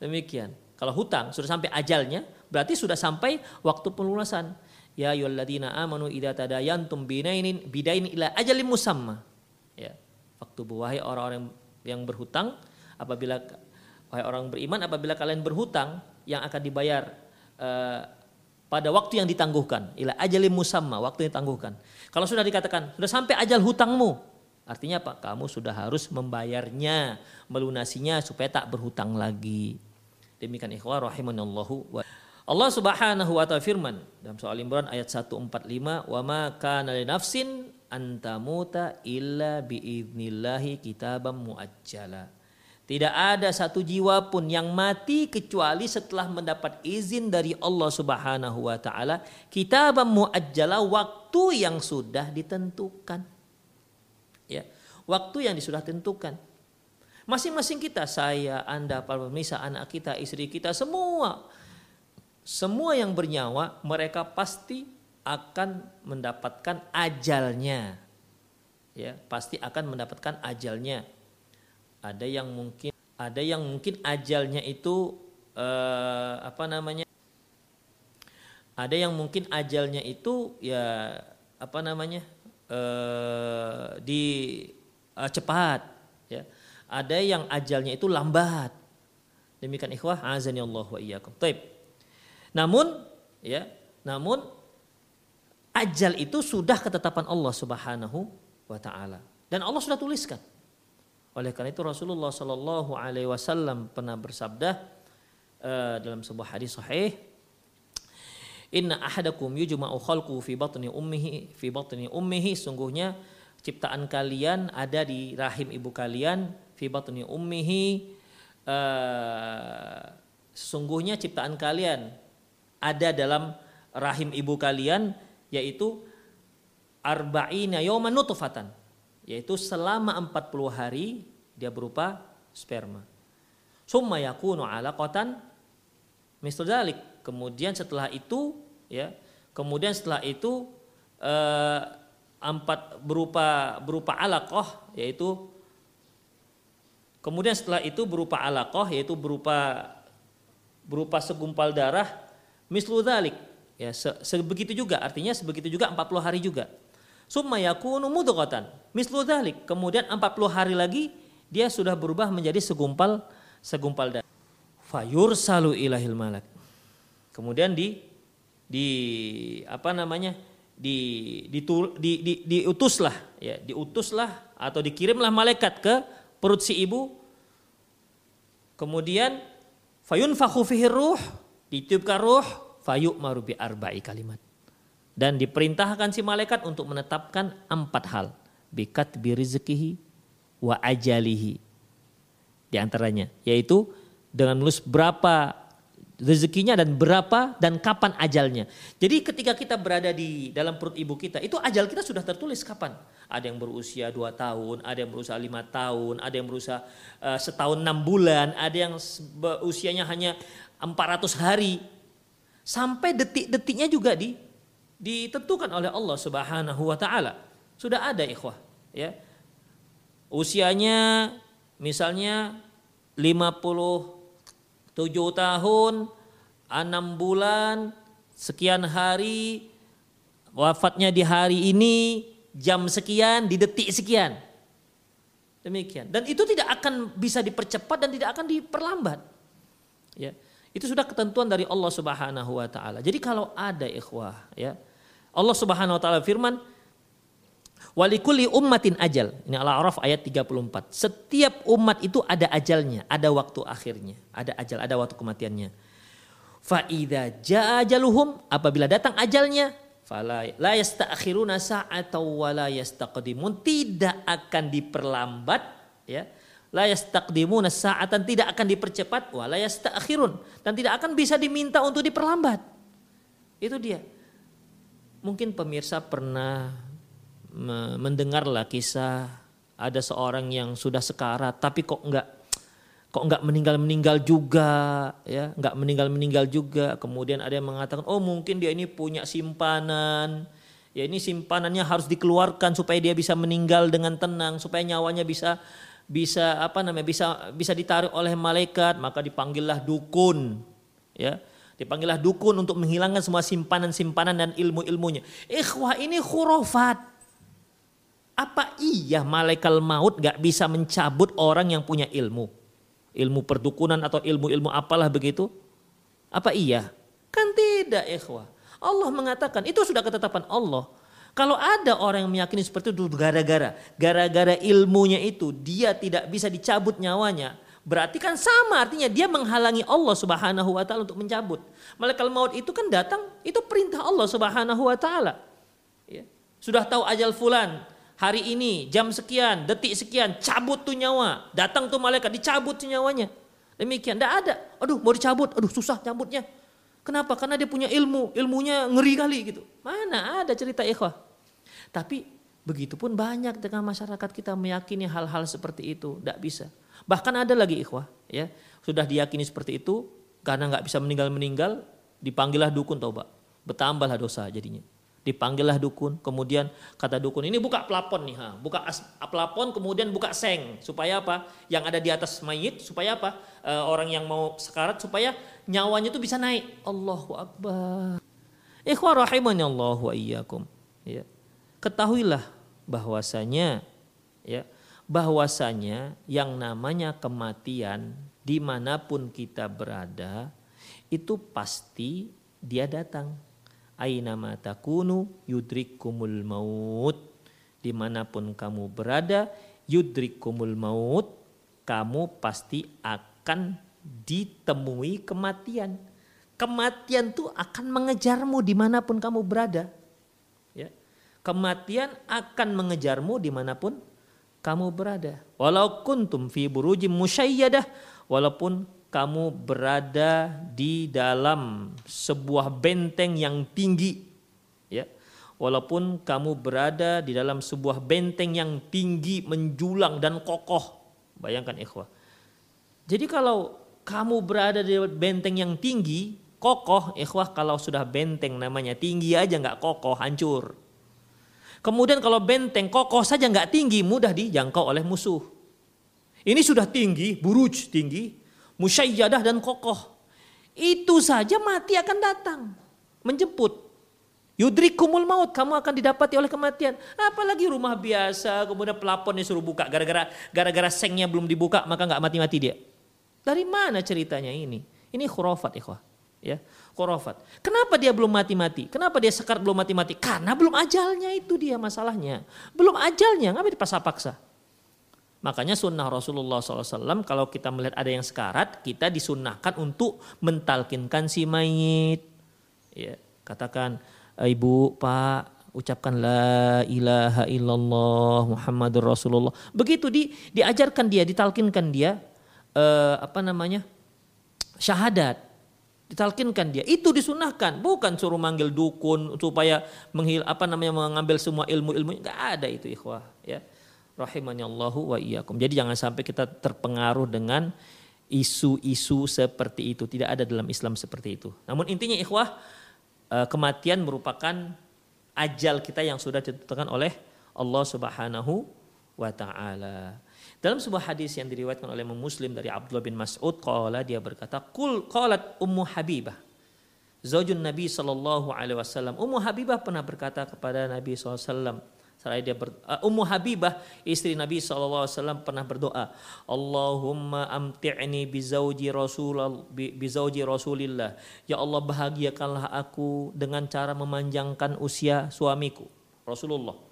Demikian. Kalau hutang sudah sampai ajalnya, berarti sudah sampai waktu pelunasan. Ya ayyuhalladzina amanu idza tadayantum binainin bidain ila ajalin musamma. Ya. Waktu wahai orang-orang yang berhutang apabila wahai orang beriman apabila kalian berhutang yang akan dibayar uh, pada waktu yang ditangguhkan ila ajalin musamma waktu yang ditangguhkan kalau sudah dikatakan sudah sampai ajal hutangmu Artinya apa? Kamu sudah harus membayarnya, melunasinya supaya tak berhutang lagi. Demikian ikhwah rahimanallahu wa Allah Subhanahu wa taala firman dalam soal Imran ayat 145, "Wa ma kana li nafsin antamuta illa biidnillahi kitabam muajjala." Tidak ada satu jiwa pun yang mati kecuali setelah mendapat izin dari Allah Subhanahu wa taala, kitabam muajjala waktu yang sudah ditentukan. Ya waktu yang sudah tentukan. Masing-masing kita saya anda para pemirsa anak kita istri kita semua semua yang bernyawa mereka pasti akan mendapatkan ajalnya. Ya pasti akan mendapatkan ajalnya ada yang mungkin ada yang mungkin ajalnya itu uh, apa namanya? Ada yang mungkin ajalnya itu ya apa namanya? Uh, di uh, cepat ya. Ada yang ajalnya itu lambat. Demikian ikhwah, azani Allah wa iyyakum. Taib. Namun ya, namun ajal itu sudah ketetapan Allah Subhanahu wa taala dan Allah sudah tuliskan. Oleh karena itu Rasulullah Shallallahu alaihi wasallam pernah bersabda uh, dalam sebuah hadis sahih Inna ahadakum yujma'u khalqu fi batni ummihi fi batni ummihi. Sungguhnya ciptaan kalian ada di rahim ibu kalian fi batni ummihi uh, sesungguhnya ciptaan kalian ada dalam rahim ibu kalian yaitu arba'ina yawman nutfatan yaitu selama 40 hari dia berupa sperma. Summa yakunu alaqatan misal dalik. Kemudian setelah itu ya, kemudian setelah itu eh, empat berupa berupa alaqah yaitu kemudian setelah itu berupa alaqah yaitu berupa berupa segumpal darah mislu dalik ya se, sebegitu juga artinya sebegitu juga 40 hari juga summa yakunu mudghatan. Mislu dalik kemudian 40 hari lagi dia sudah berubah menjadi segumpal segumpal darah fayur salu ilahil malak. Kemudian di di apa namanya di, di, di, di diutuslah ya diutuslah atau dikirimlah malaikat ke perut si ibu. Kemudian fayun fihi ruh ditiupkan ruh fayuk marubi arba'i kalimat dan diperintahkan si malaikat untuk menetapkan empat hal bikat birizekihi wa ajalihi di antaranya yaitu dengan menulis berapa rezekinya dan berapa dan kapan ajalnya. Jadi ketika kita berada di dalam perut ibu kita, itu ajal kita sudah tertulis kapan. Ada yang berusia dua tahun, ada yang berusia lima tahun, ada yang berusia uh, setahun enam bulan, ada yang usianya hanya 400 hari. Sampai detik-detiknya juga di, ditentukan oleh Allah Subhanahu wa taala. Sudah ada ikhwah, ya. Usianya misalnya 50 tujuh tahun, enam bulan, sekian hari, wafatnya di hari ini, jam sekian, di detik sekian. Demikian. Dan itu tidak akan bisa dipercepat dan tidak akan diperlambat. Ya. Itu sudah ketentuan dari Allah Subhanahu wa taala. Jadi kalau ada ikhwah, ya. Allah Subhanahu wa taala firman, Walikuli ummatin ajal. Ini Al-A'raf ayat 34. Setiap umat itu ada ajalnya, ada waktu akhirnya, ada ajal, ada waktu kematiannya. Fa'idha ja'ajaluhum apabila datang ajalnya, la yasta'khiruna sa'atan wa la yastaqdimun. Tidak akan diperlambat, ya. La yastaqdimuna sa'atan tidak akan dipercepat wa la yasta'khirun dan tidak akan bisa diminta untuk diperlambat. Itu dia. Mungkin pemirsa pernah mendengarlah kisah ada seorang yang sudah sekarat tapi kok enggak kok enggak meninggal meninggal juga ya enggak meninggal meninggal juga. Kemudian ada yang mengatakan oh mungkin dia ini punya simpanan. Ya ini simpanannya harus dikeluarkan supaya dia bisa meninggal dengan tenang supaya nyawanya bisa bisa apa namanya bisa bisa ditarik oleh malaikat maka dipanggillah dukun. Ya dipanggillah dukun untuk menghilangkan semua simpanan-simpanan dan ilmu-ilmunya ikhwah ini khurafat apa iya malaikat maut gak bisa mencabut orang yang punya ilmu? Ilmu perdukunan atau ilmu-ilmu apalah begitu? Apa iya? Kan tidak ikhwah. Allah mengatakan itu sudah ketetapan Allah. Kalau ada orang yang meyakini seperti itu gara-gara gara-gara ilmunya itu dia tidak bisa dicabut nyawanya, berarti kan sama artinya dia menghalangi Allah Subhanahu wa taala untuk mencabut. Malaikat maut itu kan datang itu perintah Allah Subhanahu wa taala. Ya. Sudah tahu ajal fulan, hari ini jam sekian, detik sekian, cabut tuh nyawa. Datang tuh malaikat, dicabut tuh nyawanya. Demikian, tidak ada. Aduh mau dicabut, aduh susah cabutnya. Kenapa? Karena dia punya ilmu, ilmunya ngeri kali gitu. Mana ada cerita ikhwah. Tapi begitu pun banyak dengan masyarakat kita meyakini hal-hal seperti itu. Tidak bisa. Bahkan ada lagi ikhwah. ya Sudah diyakini seperti itu, karena nggak bisa meninggal-meninggal, dipanggillah dukun toba. Bertambahlah dosa jadinya. Dipanggillah dukun, kemudian kata dukun ini buka plafon nih, ha. buka as, plafon kemudian buka seng supaya apa? Yang ada di atas mayit supaya apa? E, orang yang mau sekarat supaya nyawanya itu bisa naik. Allahu akbar. Ikhwah rahimani Allah wa iyyakum. Ya. Ketahuilah bahwasanya ya bahwasanya yang namanya kematian di mana pun kita berada itu pasti dia datang. Aina takunu yudrikumul maut. Di mana pun kamu berada yudrikumul maut kamu pasti akan ditemui kematian. Kematian tuh akan mengejarmu di mana pun kamu berada. Ya. Kematian akan mengejarmu di mana pun kamu berada. Walau kuntum fi burujim musyayyadah walaupun kamu berada di dalam sebuah benteng yang tinggi ya. Walaupun kamu berada di dalam sebuah benteng yang tinggi menjulang dan kokoh. Bayangkan ikhwah. Jadi kalau kamu berada di benteng yang tinggi kokoh ikhwah kalau sudah benteng namanya tinggi aja nggak kokoh hancur kemudian kalau benteng kokoh saja nggak tinggi mudah dijangkau oleh musuh ini sudah tinggi buruj tinggi musyayyadah dan kokoh. Itu saja mati akan datang, menjemput. Yudrikumul maut, kamu akan didapati oleh kematian. Apalagi rumah biasa, kemudian pelapon disuruh buka, gara-gara gara-gara sengnya belum dibuka, maka nggak mati-mati dia. Dari mana ceritanya ini? Ini khurafat ikhwah. Ya, khurafat. Kenapa dia belum mati-mati? Kenapa dia sekar belum mati-mati? Karena belum ajalnya itu dia masalahnya. Belum ajalnya, nggak dipaksa-paksa. Makanya sunnah Rasulullah SAW kalau kita melihat ada yang sekarat, kita disunnahkan untuk mentalkinkan si mayit. Ya, katakan, eh, ibu, pak, ucapkan la ilaha illallah Muhammadur Rasulullah. Begitu di, diajarkan dia, ditalkinkan dia, eh, apa namanya, syahadat. Ditalkinkan dia, itu disunahkan, bukan suruh manggil dukun supaya menghil apa namanya mengambil semua ilmu-ilmu, nggak ada itu ikhwah, ya rahimani Allahu wa iyyakum. Jadi jangan sampai kita terpengaruh dengan isu-isu seperti itu. Tidak ada dalam Islam seperti itu. Namun intinya ikhwah eh, kematian merupakan ajal kita yang sudah ditentukan oleh Allah Subhanahu wa taala. Dalam sebuah hadis yang diriwayatkan oleh Muslim dari Abdullah bin Mas'ud qala dia berkata qul qalat ummu Habibah. Zaujun Nabi sallallahu alaihi wasallam. Ummu Habibah pernah berkata kepada Nabi sallallahu alaihi wasallam dia ber, uh, Ummu Habibah istri Nabi SAW pernah berdoa Allahumma amti'ni bizauji Rasul bizauji Rasulillah. Ya Allah bahagiakanlah aku dengan cara memanjangkan usia suamiku Rasulullah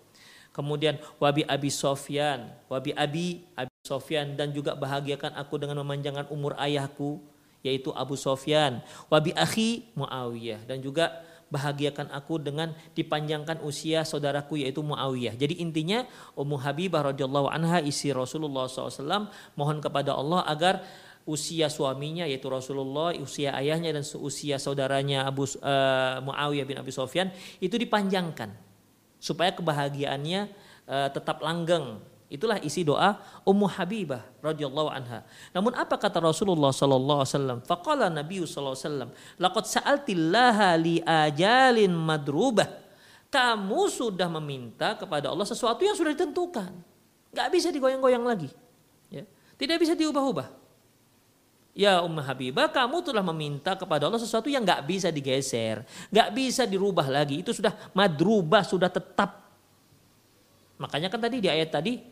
Kemudian wabi Abi Sofyan, wabi Abi Abi Sofyan. Dan juga bahagiakan aku dengan memanjangkan umur ayahku yaitu Abu Sofyan, wabi akhi Muawiyah. Dan juga bahagiakan aku dengan dipanjangkan usia saudaraku yaitu Muawiyah. Jadi intinya Ummu Habibah radhiyallahu anha isi Rasulullah SAW mohon kepada Allah agar usia suaminya yaitu Rasulullah, usia ayahnya dan usia saudaranya Abu uh, Muawiyah bin Abi Sofyan itu dipanjangkan supaya kebahagiaannya uh, tetap langgeng Itulah isi doa Ummu Habibah radhiyallahu anha. Namun apa kata Rasulullah sallallahu alaihi wasallam? Faqala Nabi sallallahu alaihi wasallam, "Laqad sa'altillaha li ajalin madrubah." Kamu sudah meminta kepada Allah sesuatu yang sudah ditentukan. Gak bisa digoyang-goyang lagi. Ya. Tidak bisa diubah-ubah. Ya Ummu Habibah, kamu telah meminta kepada Allah sesuatu yang gak bisa digeser, gak bisa dirubah lagi. Itu sudah madrubah, sudah tetap. Makanya kan tadi di ayat tadi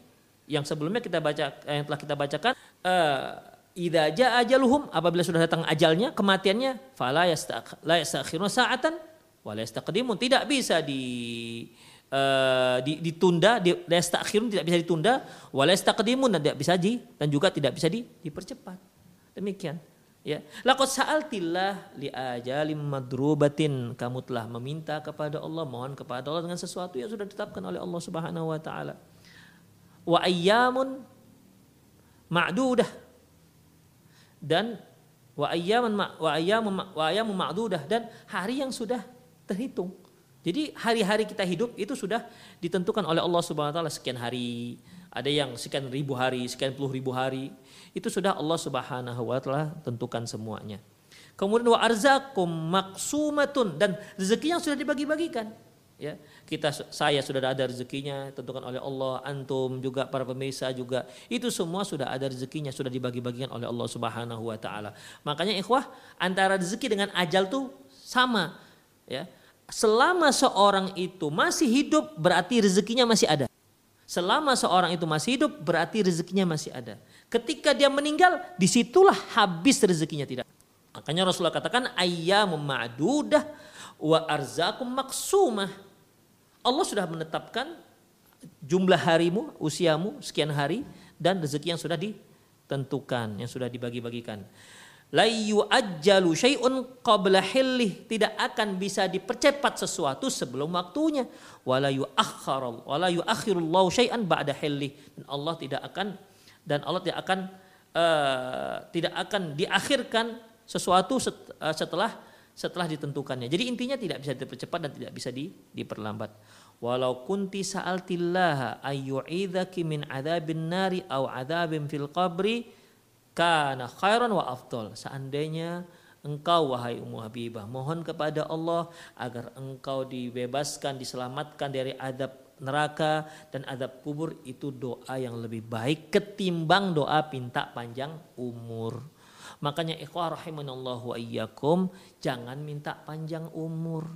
yang sebelumnya kita baca yang telah kita bacakan uh, idza jaa ajaluhum apabila sudah datang ajalnya kematiannya fala la yastakhiruna sa'atan wa la tidak bisa di uh, di, ditunda di, tidak bisa ditunda wa la yastaqdimun dan tidak bisa di dan juga tidak bisa di, dipercepat demikian ya. Laqad sa'altillah li ajalim madrubatin. Kamu telah meminta kepada Allah mohon kepada Allah dengan sesuatu yang sudah ditetapkan oleh Allah Subhanahu wa taala. Wa ayyamun ma'dudah. Dan wa ayyamun wa ayyamun wa ayyamun ma'dudah. Dan hari yang sudah terhitung. Jadi hari-hari kita hidup itu sudah ditentukan oleh Allah Subhanahu wa taala. Sekian hari, ada yang sekian ribu hari, sekian puluh ribu hari. Itu sudah Allah Subhanahu wa taala tentukan semuanya. Kemudian wa arzakum maksumatun dan rezeki yang sudah dibagi-bagikan. ya kita saya sudah ada rezekinya tentukan oleh Allah antum juga para pemirsa juga itu semua sudah ada rezekinya sudah dibagi-bagikan oleh Allah Subhanahu wa taala makanya ikhwah antara rezeki dengan ajal tuh sama ya selama seorang itu masih hidup berarti rezekinya masih ada selama seorang itu masih hidup berarti rezekinya masih ada. Ketika dia meninggal di situlah habis rezekinya tidak. Makanya Rasulullah katakan ayyamu ma'dudah wa arzakum maksumah Allah sudah menetapkan jumlah harimu, usiamu sekian hari dan rezeki yang sudah ditentukan, yang sudah dibagi-bagikan. La yu'ajjalu syai'un qabla hillih tidak akan bisa dipercepat sesuatu sebelum waktunya. Wala yu'akhkharu wala yu'akhirullahu syai'an ba'da hillih. Dan Allah tidak akan dan Allah tidak akan uh, tidak akan diakhirkan sesuatu eh, setelah setelah ditentukannya. Jadi intinya tidak bisa dipercepat dan tidak bisa di, diperlambat. Walau kunti sa'altillaha ayyu'idhaki min adzabin nari au adzabin fil qabri kana khairan wa afdol. Seandainya engkau wahai Ummu Habibah mohon kepada Allah agar engkau dibebaskan, diselamatkan dari adab neraka dan adab kubur itu doa yang lebih baik ketimbang doa minta panjang umur. Makanya ikhwah rahimanallahu wa iyyakum jangan minta panjang umur.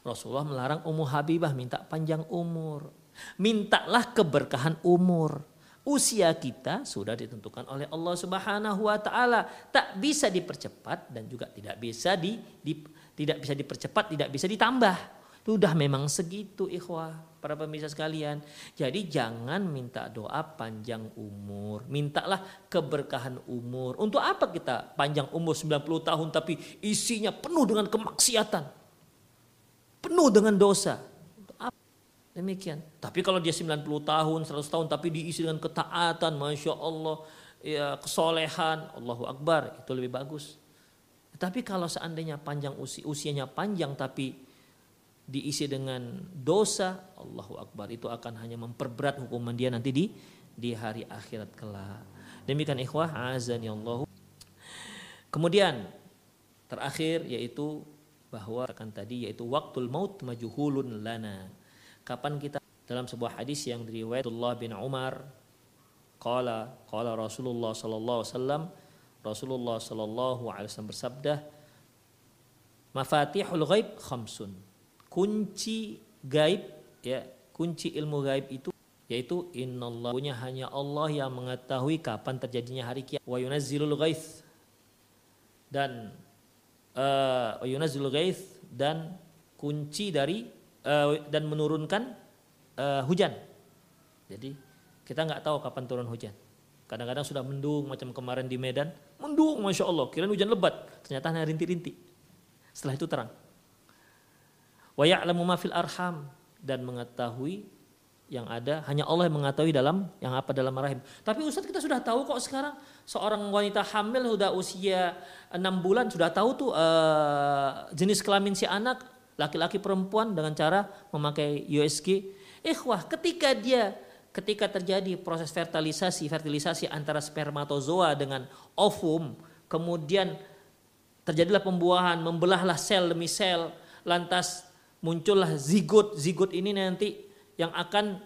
Rasulullah melarang Ummu Habibah minta panjang umur. Mintalah keberkahan umur. Usia kita sudah ditentukan oleh Allah Subhanahu wa taala, tak bisa dipercepat dan juga tidak bisa di, di tidak bisa dipercepat, tidak bisa ditambah. Sudah memang segitu ikhwah para pemirsa sekalian. Jadi jangan minta doa panjang umur. Mintalah keberkahan umur. Untuk apa kita panjang umur 90 tahun tapi isinya penuh dengan kemaksiatan. Penuh dengan dosa. Demikian. Tapi kalau dia 90 tahun, 100 tahun tapi diisi dengan ketaatan, Masya Allah, ya, kesolehan, Allahu Akbar, itu lebih bagus. Tapi kalau seandainya panjang usi, usianya panjang tapi diisi dengan dosa, Allahu Akbar itu akan hanya memperberat hukuman dia nanti di di hari akhirat kelak. Demikian ikhwah azan ya Allah. Kemudian terakhir yaitu bahwa akan tadi yaitu waktul maut majuhulun lana. Kapan kita dalam sebuah hadis yang diriwayatullah bin Umar qala qala Rasulullah sallallahu alaihi wasallam Rasulullah sallallahu alaihi wasallam bersabda Mafatihul ghaib khamsun. Kunci gaib ya kunci ilmu gaib itu yaitu innallah punya hanya Allah yang mengetahui kapan terjadinya hari kiamat. Wa yunazzilul ghaith dan uh, wa yunazzilul ghaith dan kunci dari uh, dan menurunkan uh, hujan. Jadi kita nggak tahu kapan turun hujan. Kadang-kadang sudah mendung macam kemarin di Medan mendung masya Allah. Kira hujan lebat. Ternyata hanya rintik-rintik. Setelah itu terang. Wa ya'lamu arham. Dan mengetahui yang ada hanya Allah yang mengetahui dalam yang apa dalam rahim. Tapi Ustaz kita sudah tahu kok sekarang seorang wanita hamil sudah usia enam bulan sudah tahu tuh uh, jenis kelamin si anak laki-laki perempuan dengan cara memakai USG. Ikhwah, ketika dia ketika terjadi proses fertilisasi fertilisasi antara spermatozoa dengan ovum, kemudian terjadilah pembuahan, membelahlah sel demi sel, lantas muncullah zigot zigot ini nanti yang akan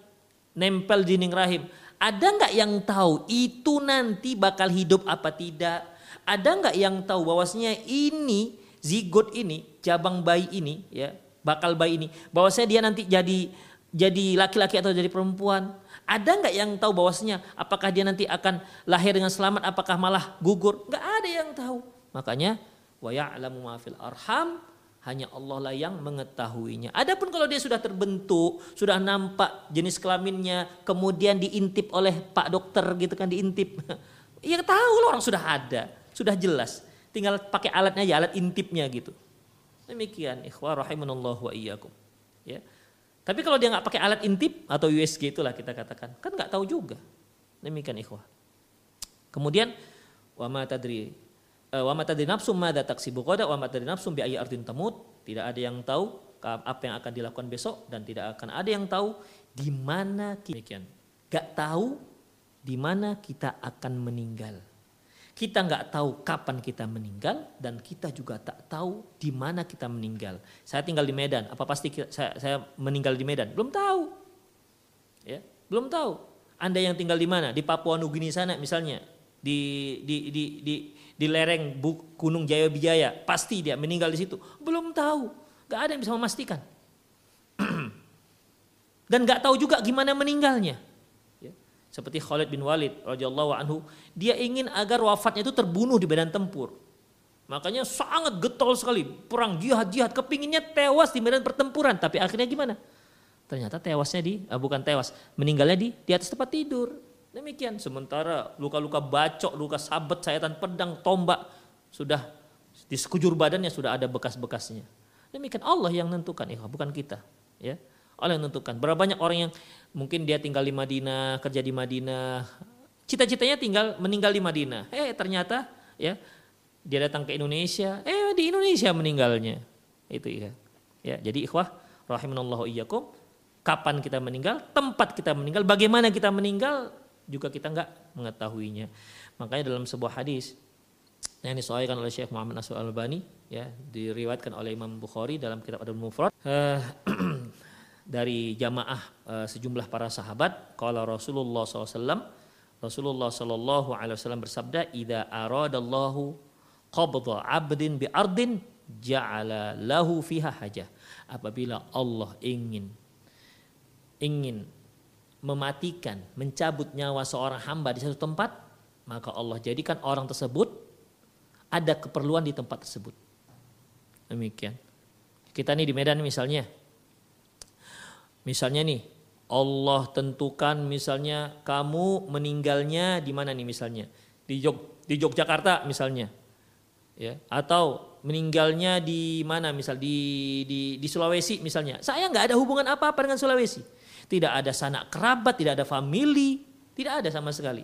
nempel di dinding rahim. Ada nggak yang tahu itu nanti bakal hidup apa tidak? Ada nggak yang tahu bahwasanya ini zigot ini, cabang bayi ini, ya bakal bayi ini, bahwasanya dia nanti jadi jadi laki-laki atau jadi perempuan? Ada nggak yang tahu bahwasanya apakah dia nanti akan lahir dengan selamat, apakah malah gugur? Nggak ada yang tahu. Makanya wa ya'lamu ma fil arham hanya Allah lah yang mengetahuinya. Adapun kalau dia sudah terbentuk, sudah nampak jenis kelaminnya, kemudian diintip oleh Pak Dokter gitu kan diintip. Ya tahu loh orang sudah ada, sudah jelas. Tinggal pakai alatnya aja, alat intipnya gitu. Demikian ikhwah rahimanallah wa iyyakum. Ya. Tapi kalau dia nggak pakai alat intip atau USG itulah kita katakan, kan nggak tahu juga. Demikian ikhwah. Kemudian wa ma tadri Eh, wa matadri nafsum madza taksibu qada wa matadri nafsum bi ayyi ardin tamut. Tidak ada yang tahu apa yang akan dilakukan besok dan tidak akan ada yang tahu di mana demikian. Gak tahu di mana kita akan meninggal. Kita nggak tahu kapan kita meninggal dan kita juga tak tahu di mana kita meninggal. Saya tinggal di Medan, apa pasti saya, saya meninggal di Medan? Belum tahu. Ya, belum tahu. Anda yang tinggal di mana? Di Papua Nugini sana misalnya, di di di di, di lereng Gunung Jaya Bijaya, pasti dia meninggal di situ. Belum tahu. Gak ada yang bisa memastikan. dan gak tahu juga gimana meninggalnya seperti Khalid bin Walid radhiyallahu anhu, dia ingin agar wafatnya itu terbunuh di medan tempur. Makanya sangat getol sekali, perang jihad-jihad, kepinginnya tewas di medan pertempuran, tapi akhirnya gimana? Ternyata tewasnya di, eh, bukan tewas, meninggalnya di di atas tempat tidur. Demikian. Sementara luka-luka bacok, luka sabet, sayatan pedang, tombak sudah di sekujur badannya sudah ada bekas-bekasnya. Demikian Allah yang menentukan, ya, bukan kita. Ya, Allah yang menentukan. Berapa banyak orang yang mungkin dia tinggal di Madinah, kerja di Madinah, cita-citanya tinggal meninggal di Madinah. Eh ternyata ya dia datang ke Indonesia, eh di Indonesia meninggalnya. Itu ya. Ya, jadi ikhwah rahimanallahu iyyakum, kapan kita meninggal, tempat kita meninggal, bagaimana kita meninggal juga kita enggak mengetahuinya. Makanya dalam sebuah hadis yang disahihkan oleh Syekh Muhammad Nasr Al-Albani ya diriwayatkan oleh Imam Bukhari dalam kitab Adab Mufrad uh, dari jamaah uh, sejumlah para sahabat kalau Rasulullah SAW Rasulullah Shallallahu Alaihi Wasallam bersabda ida aradallahu qabdha abdin bi ardin ja'ala lahu fiha hajah. Apabila Allah ingin ingin mematikan mencabut nyawa seorang hamba di satu tempat maka Allah jadikan orang tersebut ada keperluan di tempat tersebut. Demikian. Kita nih di Medan misalnya Misalnya nih, Allah tentukan misalnya kamu meninggalnya di mana nih misalnya? Di Jog di Yogyakarta misalnya. Ya, atau meninggalnya di mana misal di di di Sulawesi misalnya. Saya nggak ada hubungan apa-apa dengan Sulawesi. Tidak ada sanak kerabat, tidak ada family, tidak ada sama sekali.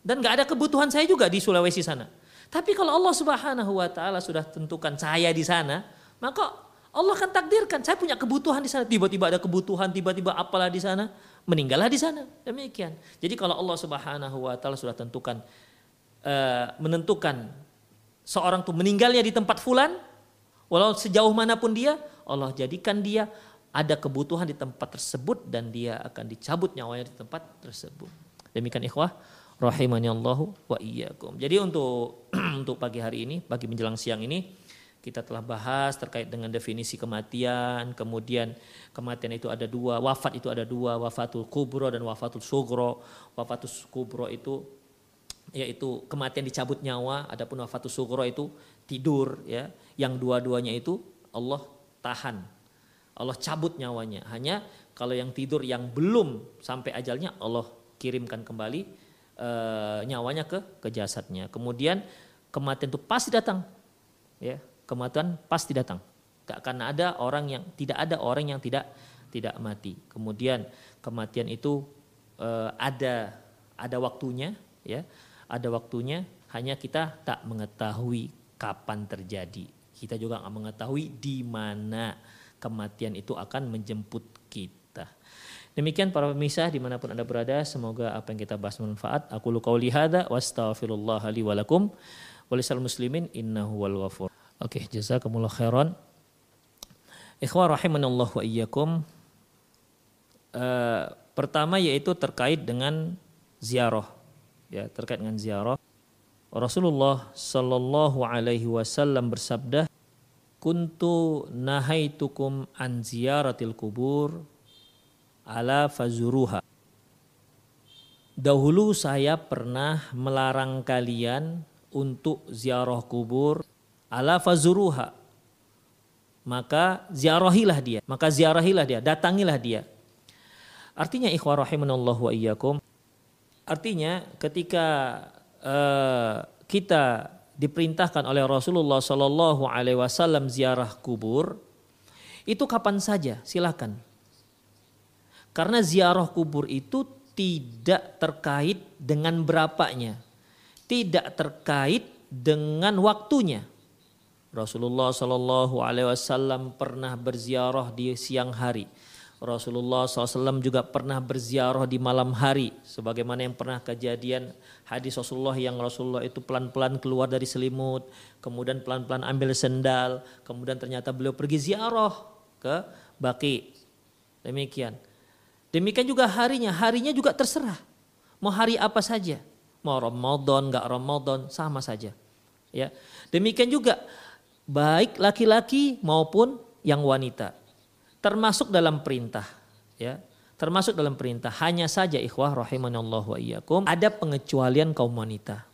Dan nggak ada kebutuhan saya juga di Sulawesi sana. Tapi kalau Allah Subhanahu wa taala sudah tentukan saya di sana, maka Allah akan takdirkan, saya punya kebutuhan di sana. Tiba-tiba ada kebutuhan, tiba-tiba apalah di sana, meninggallah di sana. Demikian. Jadi kalau Allah Subhanahu wa taala sudah tentukan uh, menentukan seorang tuh meninggalnya di tempat fulan, walau sejauh mana pun dia, Allah jadikan dia ada kebutuhan di tempat tersebut dan dia akan dicabut nyawanya di tempat tersebut. Demikian ikhwah rahimani Allahu wa iyyakum. Jadi untuk untuk pagi hari ini, pagi menjelang siang ini kita telah bahas terkait dengan definisi kematian, kemudian kematian itu ada dua, wafat itu ada dua, wafatul kubro dan wafatul sugro. Wafatul kubro itu yaitu kematian dicabut nyawa, adapun wafatul sugro itu tidur ya. Yang dua-duanya itu Allah tahan. Allah cabut nyawanya. Hanya kalau yang tidur yang belum sampai ajalnya Allah kirimkan kembali e, nyawanya ke ke jasadnya. Kemudian kematian itu pasti datang. Ya, kematian pasti datang. Gak akan ada orang yang tidak ada orang yang tidak tidak mati. Kemudian kematian itu uh, ada ada waktunya, ya, ada waktunya. Hanya kita tak mengetahui kapan terjadi. Kita juga nggak mengetahui di mana kematian itu akan menjemput kita. Demikian para pemirsa di mana pun anda berada, semoga apa yang kita bahas bermanfaat. Aku lu qauli hadza wa astaghfirullah li wa lakum. muslimin innahu wal. Oke, okay, jazakumullah khairan. Ikhwah rahimanallah wa iyyakum. Uh, pertama yaitu terkait dengan ziarah. Ya, terkait dengan ziarah. Rasulullah sallallahu alaihi wasallam bersabda, "Kuntu nahaitukum an ziyaratil kubur ala fazuruha." Dahulu saya pernah melarang kalian untuk ziarah kubur ala fazuruha. Maka ziarahilah dia. Maka ziarahilah dia. Datangilah dia. Artinya ikhwah rahimanallahu wa iyyakum artinya ketika uh, kita diperintahkan oleh Rasulullah Shallallahu Alaihi Wasallam ziarah kubur itu kapan saja? Silakan. Karena ziarah kubur itu tidak terkait dengan berapanya. Tidak terkait dengan waktunya Rasulullah Shallallahu Alaihi Wasallam pernah berziarah di siang hari. Rasulullah SAW juga pernah berziarah di malam hari. Sebagaimana yang pernah kejadian hadis Rasulullah yang Rasulullah itu pelan-pelan keluar dari selimut. Kemudian pelan-pelan ambil sendal. Kemudian ternyata beliau pergi ziarah ke Baki. Demikian. Demikian juga harinya. Harinya juga terserah. Mau hari apa saja. Mau Ramadan, nggak Ramadan, sama saja. Ya. Demikian juga baik laki-laki maupun yang wanita. Termasuk dalam perintah ya. Termasuk dalam perintah. Hanya saja ikhwah rahimanallah wa iyyakum ada pengecualian kaum wanita.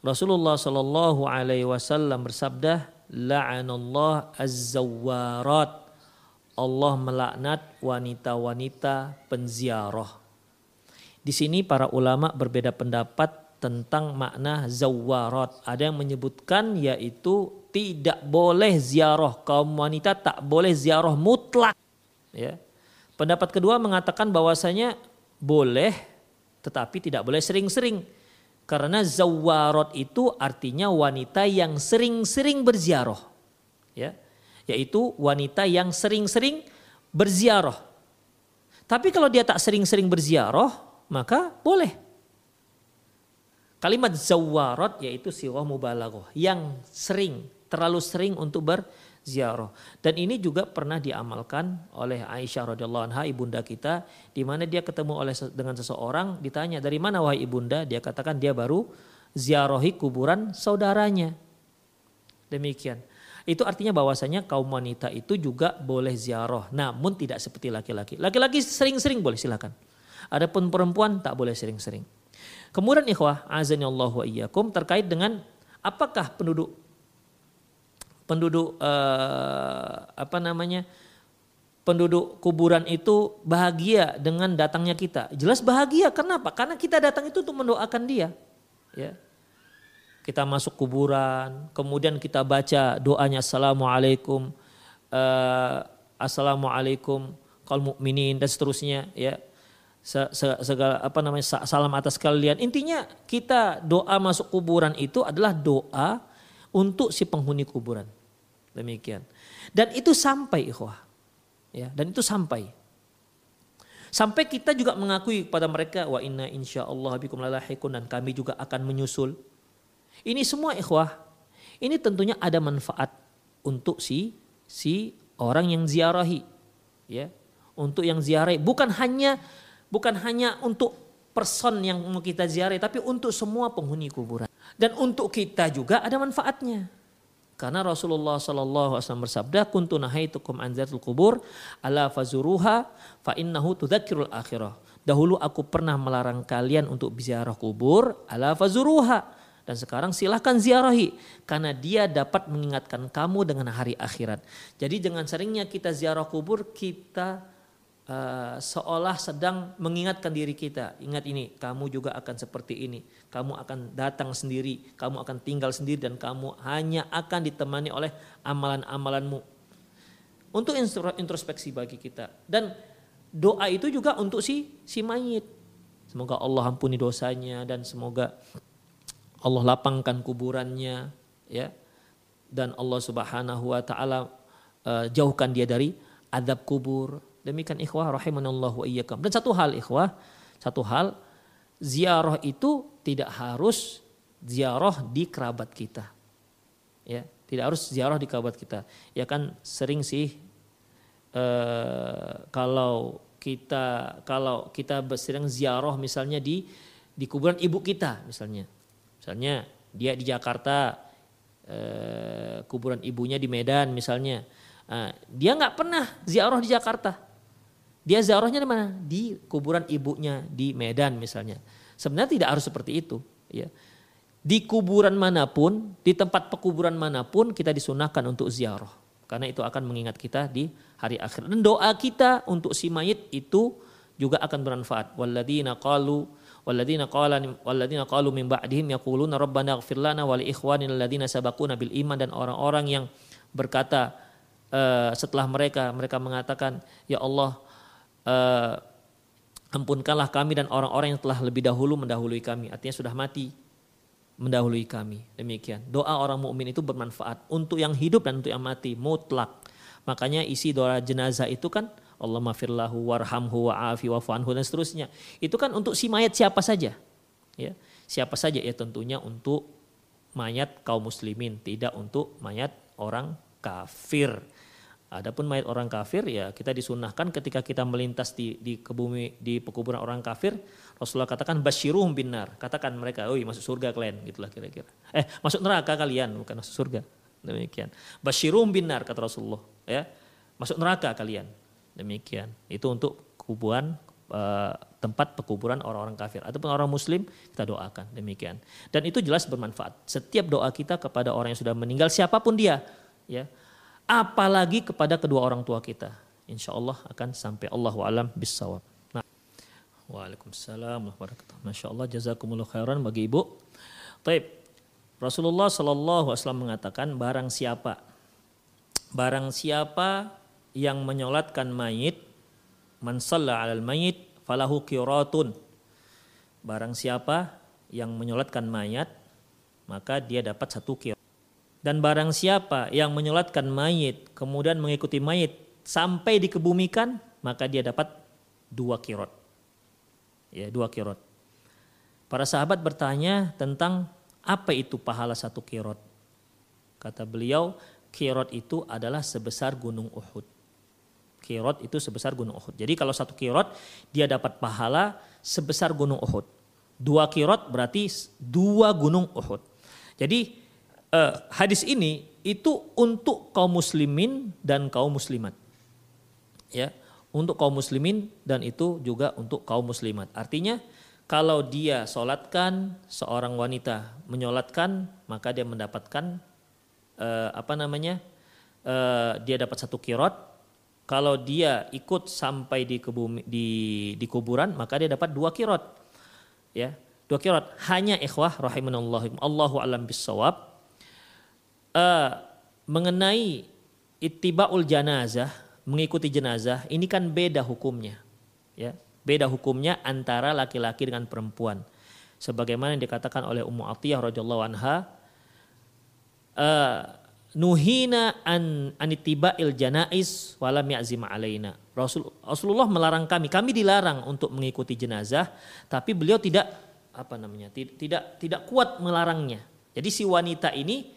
Rasulullah Shallallahu alaihi wasallam bersabda la'anallah az-zawwarat. Allah melaknat wanita-wanita penziarah. Di sini para ulama berbeda pendapat tentang makna zawarat. Ada yang menyebutkan yaitu tidak boleh ziarah kaum wanita tak boleh ziarah mutlak. Ya. Pendapat kedua mengatakan bahwasanya boleh tetapi tidak boleh sering-sering. Karena zawarat itu artinya wanita yang sering-sering berziarah. Ya. Yaitu wanita yang sering-sering berziarah. Tapi kalau dia tak sering-sering berziarah, maka boleh Kalimat zawarat yaitu sirah mubalaghah yang sering, terlalu sering untuk berziarah. Dan ini juga pernah diamalkan oleh Aisyah radhiyallahu anha ibunda kita di mana dia ketemu oleh dengan seseorang ditanya dari mana wahai ibunda dia katakan dia baru ziarahi kuburan saudaranya. Demikian. Itu artinya bahwasanya kaum wanita itu juga boleh ziarah, namun tidak seperti laki-laki. Laki-laki sering-sering boleh silakan. Adapun perempuan tak boleh sering-sering. Kemudian ikhwah azani Allah wa iyyakum terkait dengan apakah penduduk penduduk uh, apa namanya penduduk kuburan itu bahagia dengan datangnya kita. Jelas bahagia. Kenapa? Karena kita datang itu untuk mendoakan dia. Ya. Kita masuk kuburan, kemudian kita baca doanya assalamualaikum, uh, assalamualaikum kaum mukminin dan seterusnya. Ya segala apa namanya salam atas kalian. Intinya kita doa masuk kuburan itu adalah doa untuk si penghuni kuburan. Demikian. Dan itu sampai ikhwah. Ya, dan itu sampai. Sampai kita juga mengakui kepada mereka wa inna insyaallah bikum lalahikun dan kami juga akan menyusul. Ini semua ikhwah. Ini tentunya ada manfaat untuk si si orang yang ziarahi. Ya. Untuk yang ziarahi bukan hanya bukan hanya untuk person yang mau kita ziarah, tapi untuk semua penghuni kuburan. Dan untuk kita juga ada manfaatnya. Karena Rasulullah Shallallahu Alaihi Wasallam bersabda, "Kuntu nahaitukum an kubur, ala fazuruha, fa innahu tudzakirul akhirah." Dahulu aku pernah melarang kalian untuk ziarah kubur, ala fazuruha. Dan sekarang silahkan ziarahi karena dia dapat mengingatkan kamu dengan hari akhirat. Jadi dengan seringnya kita ziarah kubur, kita uh, seolah sedang mengingatkan diri kita. Ingat ini, kamu juga akan seperti ini. Kamu akan datang sendiri, kamu akan tinggal sendiri dan kamu hanya akan ditemani oleh amalan-amalanmu. Untuk introspeksi bagi kita. Dan doa itu juga untuk si si mayit. Semoga Allah ampuni dosanya dan semoga Allah lapangkan kuburannya ya. Dan Allah Subhanahu wa taala uh, jauhkan dia dari adab kubur Demikian ikhwah rahimanallah wa iyyakum. Dan satu hal ikhwah, satu hal ziarah itu tidak harus ziarah di kerabat kita. Ya, tidak harus ziarah di kerabat kita. Ya kan sering sih eh, kalau kita kalau kita sedang ziarah misalnya di di kuburan ibu kita misalnya. Misalnya dia di Jakarta eh, kuburan ibunya di Medan misalnya. Nah, dia nggak pernah ziarah di Jakarta dia ziarahnya di mana? Di kuburan ibunya di Medan misalnya. Sebenarnya tidak harus seperti itu. Ya. Di kuburan mana pun, di tempat pekuburan mana pun kita disunahkan untuk ziarah. Karena itu akan mengingat kita di hari akhir. Dan doa kita untuk si mayit itu juga akan bermanfaat. Walladzina qalu walladzina qala walladzina qalu min ba'dihim yaquluna rabbana ighfir lana wa li ikhwanina alladzina sabaquna bil iman dan orang-orang yang berkata uh, setelah mereka mereka mengatakan ya Allah uh, ampunkanlah kami dan orang-orang yang telah lebih dahulu mendahului kami. Artinya sudah mati mendahului kami. Demikian. Doa orang mukmin itu bermanfaat untuk yang hidup dan untuk yang mati, mutlak. Makanya isi doa jenazah itu kan Allah mafirlahu warhamhu wa'afi wa'fu anhu dan seterusnya. Itu kan untuk si mayat siapa saja. Ya. Siapa saja ya tentunya untuk mayat kaum muslimin, tidak untuk mayat orang kafir. Adapun mayat orang kafir ya kita disunahkan ketika kita melintas di di kebumi di pekuburan orang kafir Rasulullah katakan basyiruhum binar katakan mereka oh masuk surga kalian gitulah kira-kira. Eh masuk neraka kalian bukan masuk surga. Demikian. Basyiruhum binar kata Rasulullah ya. Masuk neraka kalian. Demikian. Itu untuk kuburan uh, tempat pekuburan orang-orang kafir. Ataupun orang muslim kita doakan. Demikian. Dan itu jelas bermanfaat. Setiap doa kita kepada orang yang sudah meninggal siapa pun dia, ya. Apalagi kepada kedua orang tua kita. Insya Allah akan sampai Allah alam bisawab. Nah. Waalaikumsalam warahmatullahi Masya Allah jazakumullah khairan bagi ibu. Taib. Rasulullah Shallallahu Alaihi Wasallam mengatakan barang siapa barang siapa yang menyolatkan mayit man 'alal mayit falahu qiratun barang siapa yang menyolatkan mayat maka dia dapat satu qirat dan barang siapa yang menyolatkan mayit kemudian mengikuti mayit sampai dikebumikan maka dia dapat dua kirot ya dua kirot para sahabat bertanya tentang apa itu pahala satu kirot kata beliau kirot itu adalah sebesar gunung Uhud kirot itu sebesar gunung Uhud. Jadi kalau satu kirot dia dapat pahala sebesar gunung Uhud. Dua kirot berarti dua gunung Uhud. Jadi eh, hadis ini itu untuk kaum muslimin dan kaum muslimat. Ya, untuk kaum muslimin dan itu juga untuk kaum muslimat. Artinya kalau dia solatkan seorang wanita menyolatkan maka dia mendapatkan eh, apa namanya eh, dia dapat satu kirot kalau dia ikut sampai di, kebumi, di, di kuburan maka dia dapat dua kirot ya dua kirot hanya ikhwah rahimanallah Allahu alam bisawab uh, mengenai ittibaul janazah mengikuti jenazah ini kan beda hukumnya ya beda hukumnya antara laki-laki dengan perempuan sebagaimana yang dikatakan oleh Ummu Atiyah radhiyallahu anha uh, nuhina an il janais walam ya'zim alaina. Rasul, Rasulullah melarang kami, kami dilarang untuk mengikuti jenazah, tapi beliau tidak apa namanya? tidak tidak kuat melarangnya. Jadi si wanita ini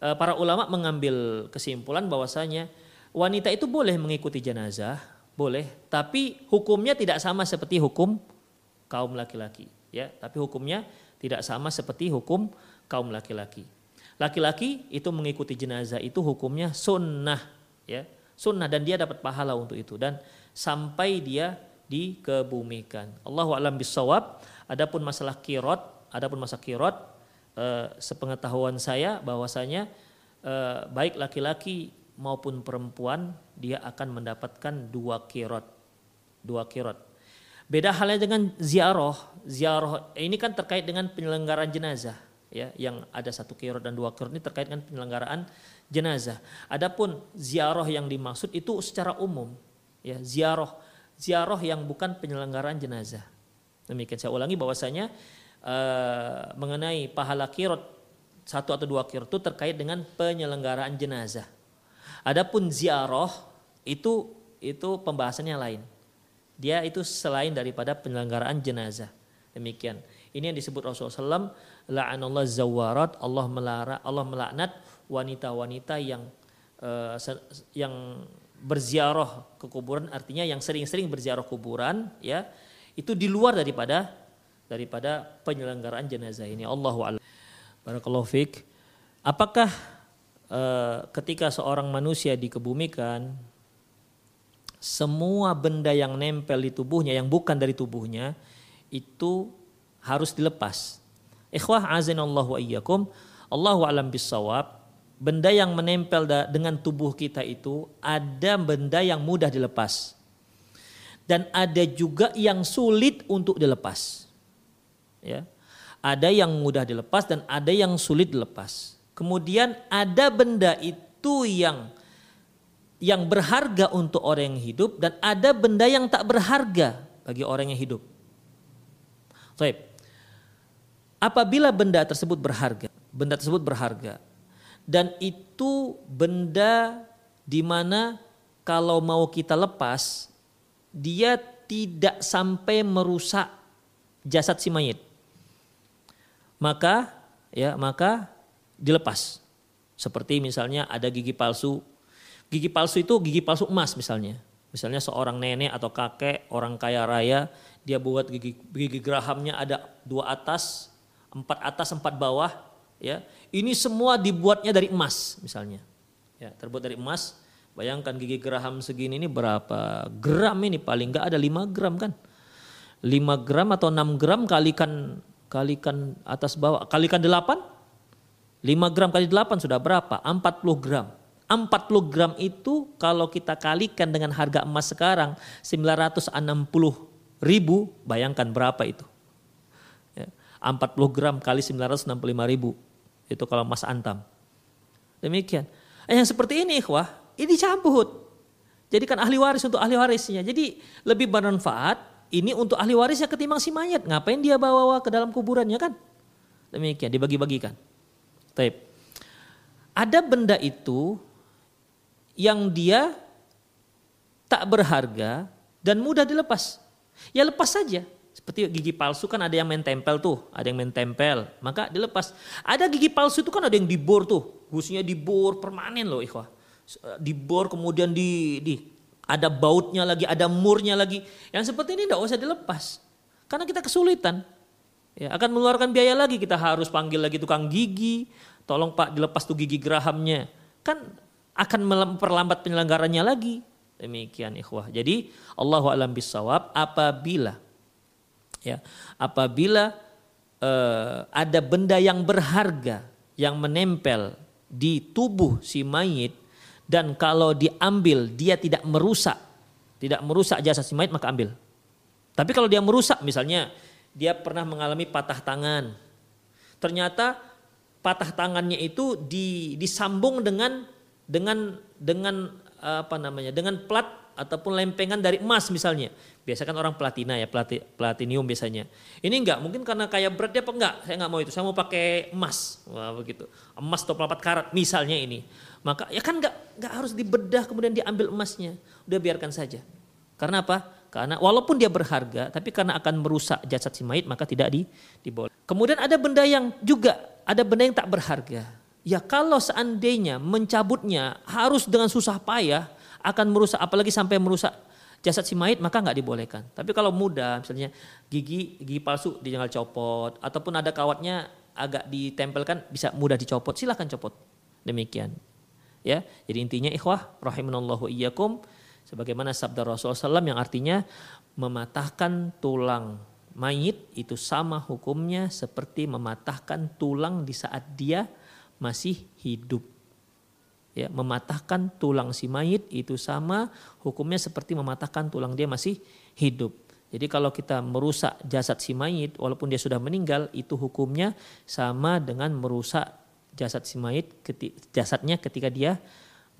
para ulama mengambil kesimpulan bahwasanya wanita itu boleh mengikuti jenazah, boleh, tapi hukumnya tidak sama seperti hukum kaum laki-laki, ya. Tapi hukumnya tidak sama seperti hukum kaum laki-laki. Laki-laki itu mengikuti jenazah itu hukumnya sunnah ya sunnah dan dia dapat pahala untuk itu dan sampai dia dikebumikan. Allahu alam bisawab. Adapun masalah kirot, adapun masalah kirot, eh, sepengetahuan saya bahwasanya eh, baik laki-laki maupun perempuan dia akan mendapatkan dua kirot, dua kirot. Beda halnya dengan ziarah. Ziarah ini kan terkait dengan penyelenggaraan jenazah ya yang ada satu kirot dan dua kirot ini terkait dengan penyelenggaraan jenazah. Adapun ziarah yang dimaksud itu secara umum ya ziarah ziarah yang bukan penyelenggaraan jenazah. Demikian saya ulangi bahwasanya uh, mengenai pahala kirot satu atau dua kirot itu terkait dengan penyelenggaraan jenazah. Adapun ziarah itu itu pembahasannya lain. Dia itu selain daripada penyelenggaraan jenazah. Demikian. Ini yang disebut Rasulullah SAW la'anallah zawarat Allah melara Allah melaknat wanita-wanita yang uh, yang berziarah ke kuburan artinya yang sering-sering berziarah kuburan ya itu di luar daripada daripada penyelenggaraan jenazah ini Allahu a'lam barakallahu fik apakah uh, ketika seorang manusia dikebumikan semua benda yang nempel di tubuhnya yang bukan dari tubuhnya itu harus dilepas Ikhwah azinallahu iyyakum. Allahu alam bisawab. Benda yang menempel dengan tubuh kita itu ada benda yang mudah dilepas. Dan ada juga yang sulit untuk dilepas. Ya. Ada yang mudah dilepas dan ada yang sulit dilepas. Kemudian ada benda itu yang yang berharga untuk orang yang hidup dan ada benda yang tak berharga bagi orang yang hidup. Baik. Apabila benda tersebut berharga, benda tersebut berharga, dan itu benda di mana kalau mau kita lepas dia tidak sampai merusak jasad si mayit. Maka ya, maka dilepas. Seperti misalnya ada gigi palsu. Gigi palsu itu gigi palsu emas misalnya. Misalnya seorang nenek atau kakek, orang kaya raya, dia buat gigi, gigi gerahamnya ada dua atas, empat atas, empat bawah. Ya, ini semua dibuatnya dari emas misalnya. Ya, terbuat dari emas. Bayangkan gigi geraham segini ini berapa gram ini paling nggak ada 5 gram kan. 5 gram atau 6 gram kalikan kalikan atas bawah kalikan 8 5 gram kali 8 sudah berapa? 40 gram. 40 gram itu kalau kita kalikan dengan harga emas sekarang 960 ribu, bayangkan berapa itu. Ya, 40 gram kali 965 ribu, itu kalau emas antam. Demikian. Eh, yang seperti ini ikhwah, ini cabut. Jadi kan ahli waris untuk ahli warisnya. Jadi lebih bermanfaat ini untuk ahli warisnya ketimbang si mayat. Ngapain dia bawa-bawa ke dalam kuburannya kan? Demikian, dibagi-bagikan. Taib. Ada benda itu yang dia tak berharga dan mudah dilepas. Ya lepas saja. Seperti gigi palsu kan ada yang main tempel tuh, ada yang main tempel, maka dilepas. Ada gigi palsu itu kan ada yang dibor tuh, gusinya dibor permanen loh ikhwah. Dibor kemudian di, di ada bautnya lagi, ada murnya lagi. Yang seperti ini tidak usah dilepas. Karena kita kesulitan. Ya, akan mengeluarkan biaya lagi, kita harus panggil lagi tukang gigi, tolong Pak dilepas tuh gigi gerahamnya. Kan akan memperlambat penyelenggaranya lagi. Demikian ikhwah. Jadi Allah alam bisawab apabila ya apabila uh, ada benda yang berharga yang menempel di tubuh si mayit dan kalau diambil dia tidak merusak. Tidak merusak jasa si mayit maka ambil. Tapi kalau dia merusak misalnya dia pernah mengalami patah tangan. Ternyata patah tangannya itu disambung dengan dengan dengan apa namanya dengan plat ataupun lempengan dari emas misalnya. Biasa kan orang platina ya plati, platinium biasanya. Ini enggak mungkin karena kayak berat dia apa enggak? Saya enggak mau itu saya mau pakai emas. Wah, begitu. Emas 24 karat misalnya ini maka ya kan enggak enggak harus dibedah kemudian diambil emasnya udah biarkan saja karena apa karena walaupun dia berharga tapi karena akan merusak jasad si mayit maka tidak di diboleh kemudian ada benda yang juga ada benda yang tak berharga Ya kalau seandainya mencabutnya harus dengan susah payah akan merusak apalagi sampai merusak jasad si mayit maka nggak dibolehkan. Tapi kalau mudah misalnya gigi gigi palsu ditinggal copot ataupun ada kawatnya agak ditempelkan bisa mudah dicopot silahkan copot. Demikian. Ya, jadi intinya ikhwah rahimanallahu iyyakum sebagaimana sabda Rasulullah SAW yang artinya mematahkan tulang mayit itu sama hukumnya seperti mematahkan tulang di saat dia masih hidup. Ya, mematahkan tulang si mayit itu sama hukumnya seperti mematahkan tulang dia masih hidup. Jadi kalau kita merusak jasad si mayit walaupun dia sudah meninggal itu hukumnya sama dengan merusak jasad si mayit jasadnya ketika dia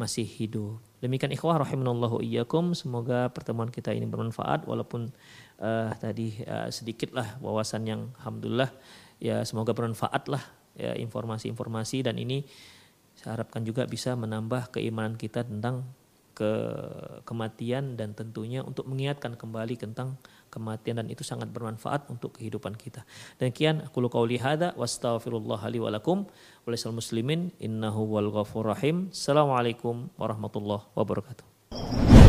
masih hidup. Demikian ikhwah rahimanallahu iyyakum. Semoga pertemuan kita ini bermanfaat. Walaupun uh, tadi uh, sedikitlah wawasan yang alhamdulillah ya semoga bermanfaat lah ya informasi-informasi. Dan ini saya harapkan juga bisa menambah keimanan kita tentang ke kematian dan tentunya untuk mengingatkan kembali tentang kematian dan itu sangat bermanfaat untuk kehidupan kita. Dan kian aku qauli hadza wastaghfirullah li wa lakum wa muslimin innahu wal ghafur rahim. Assalamualaikum warahmatullahi wabarakatuh.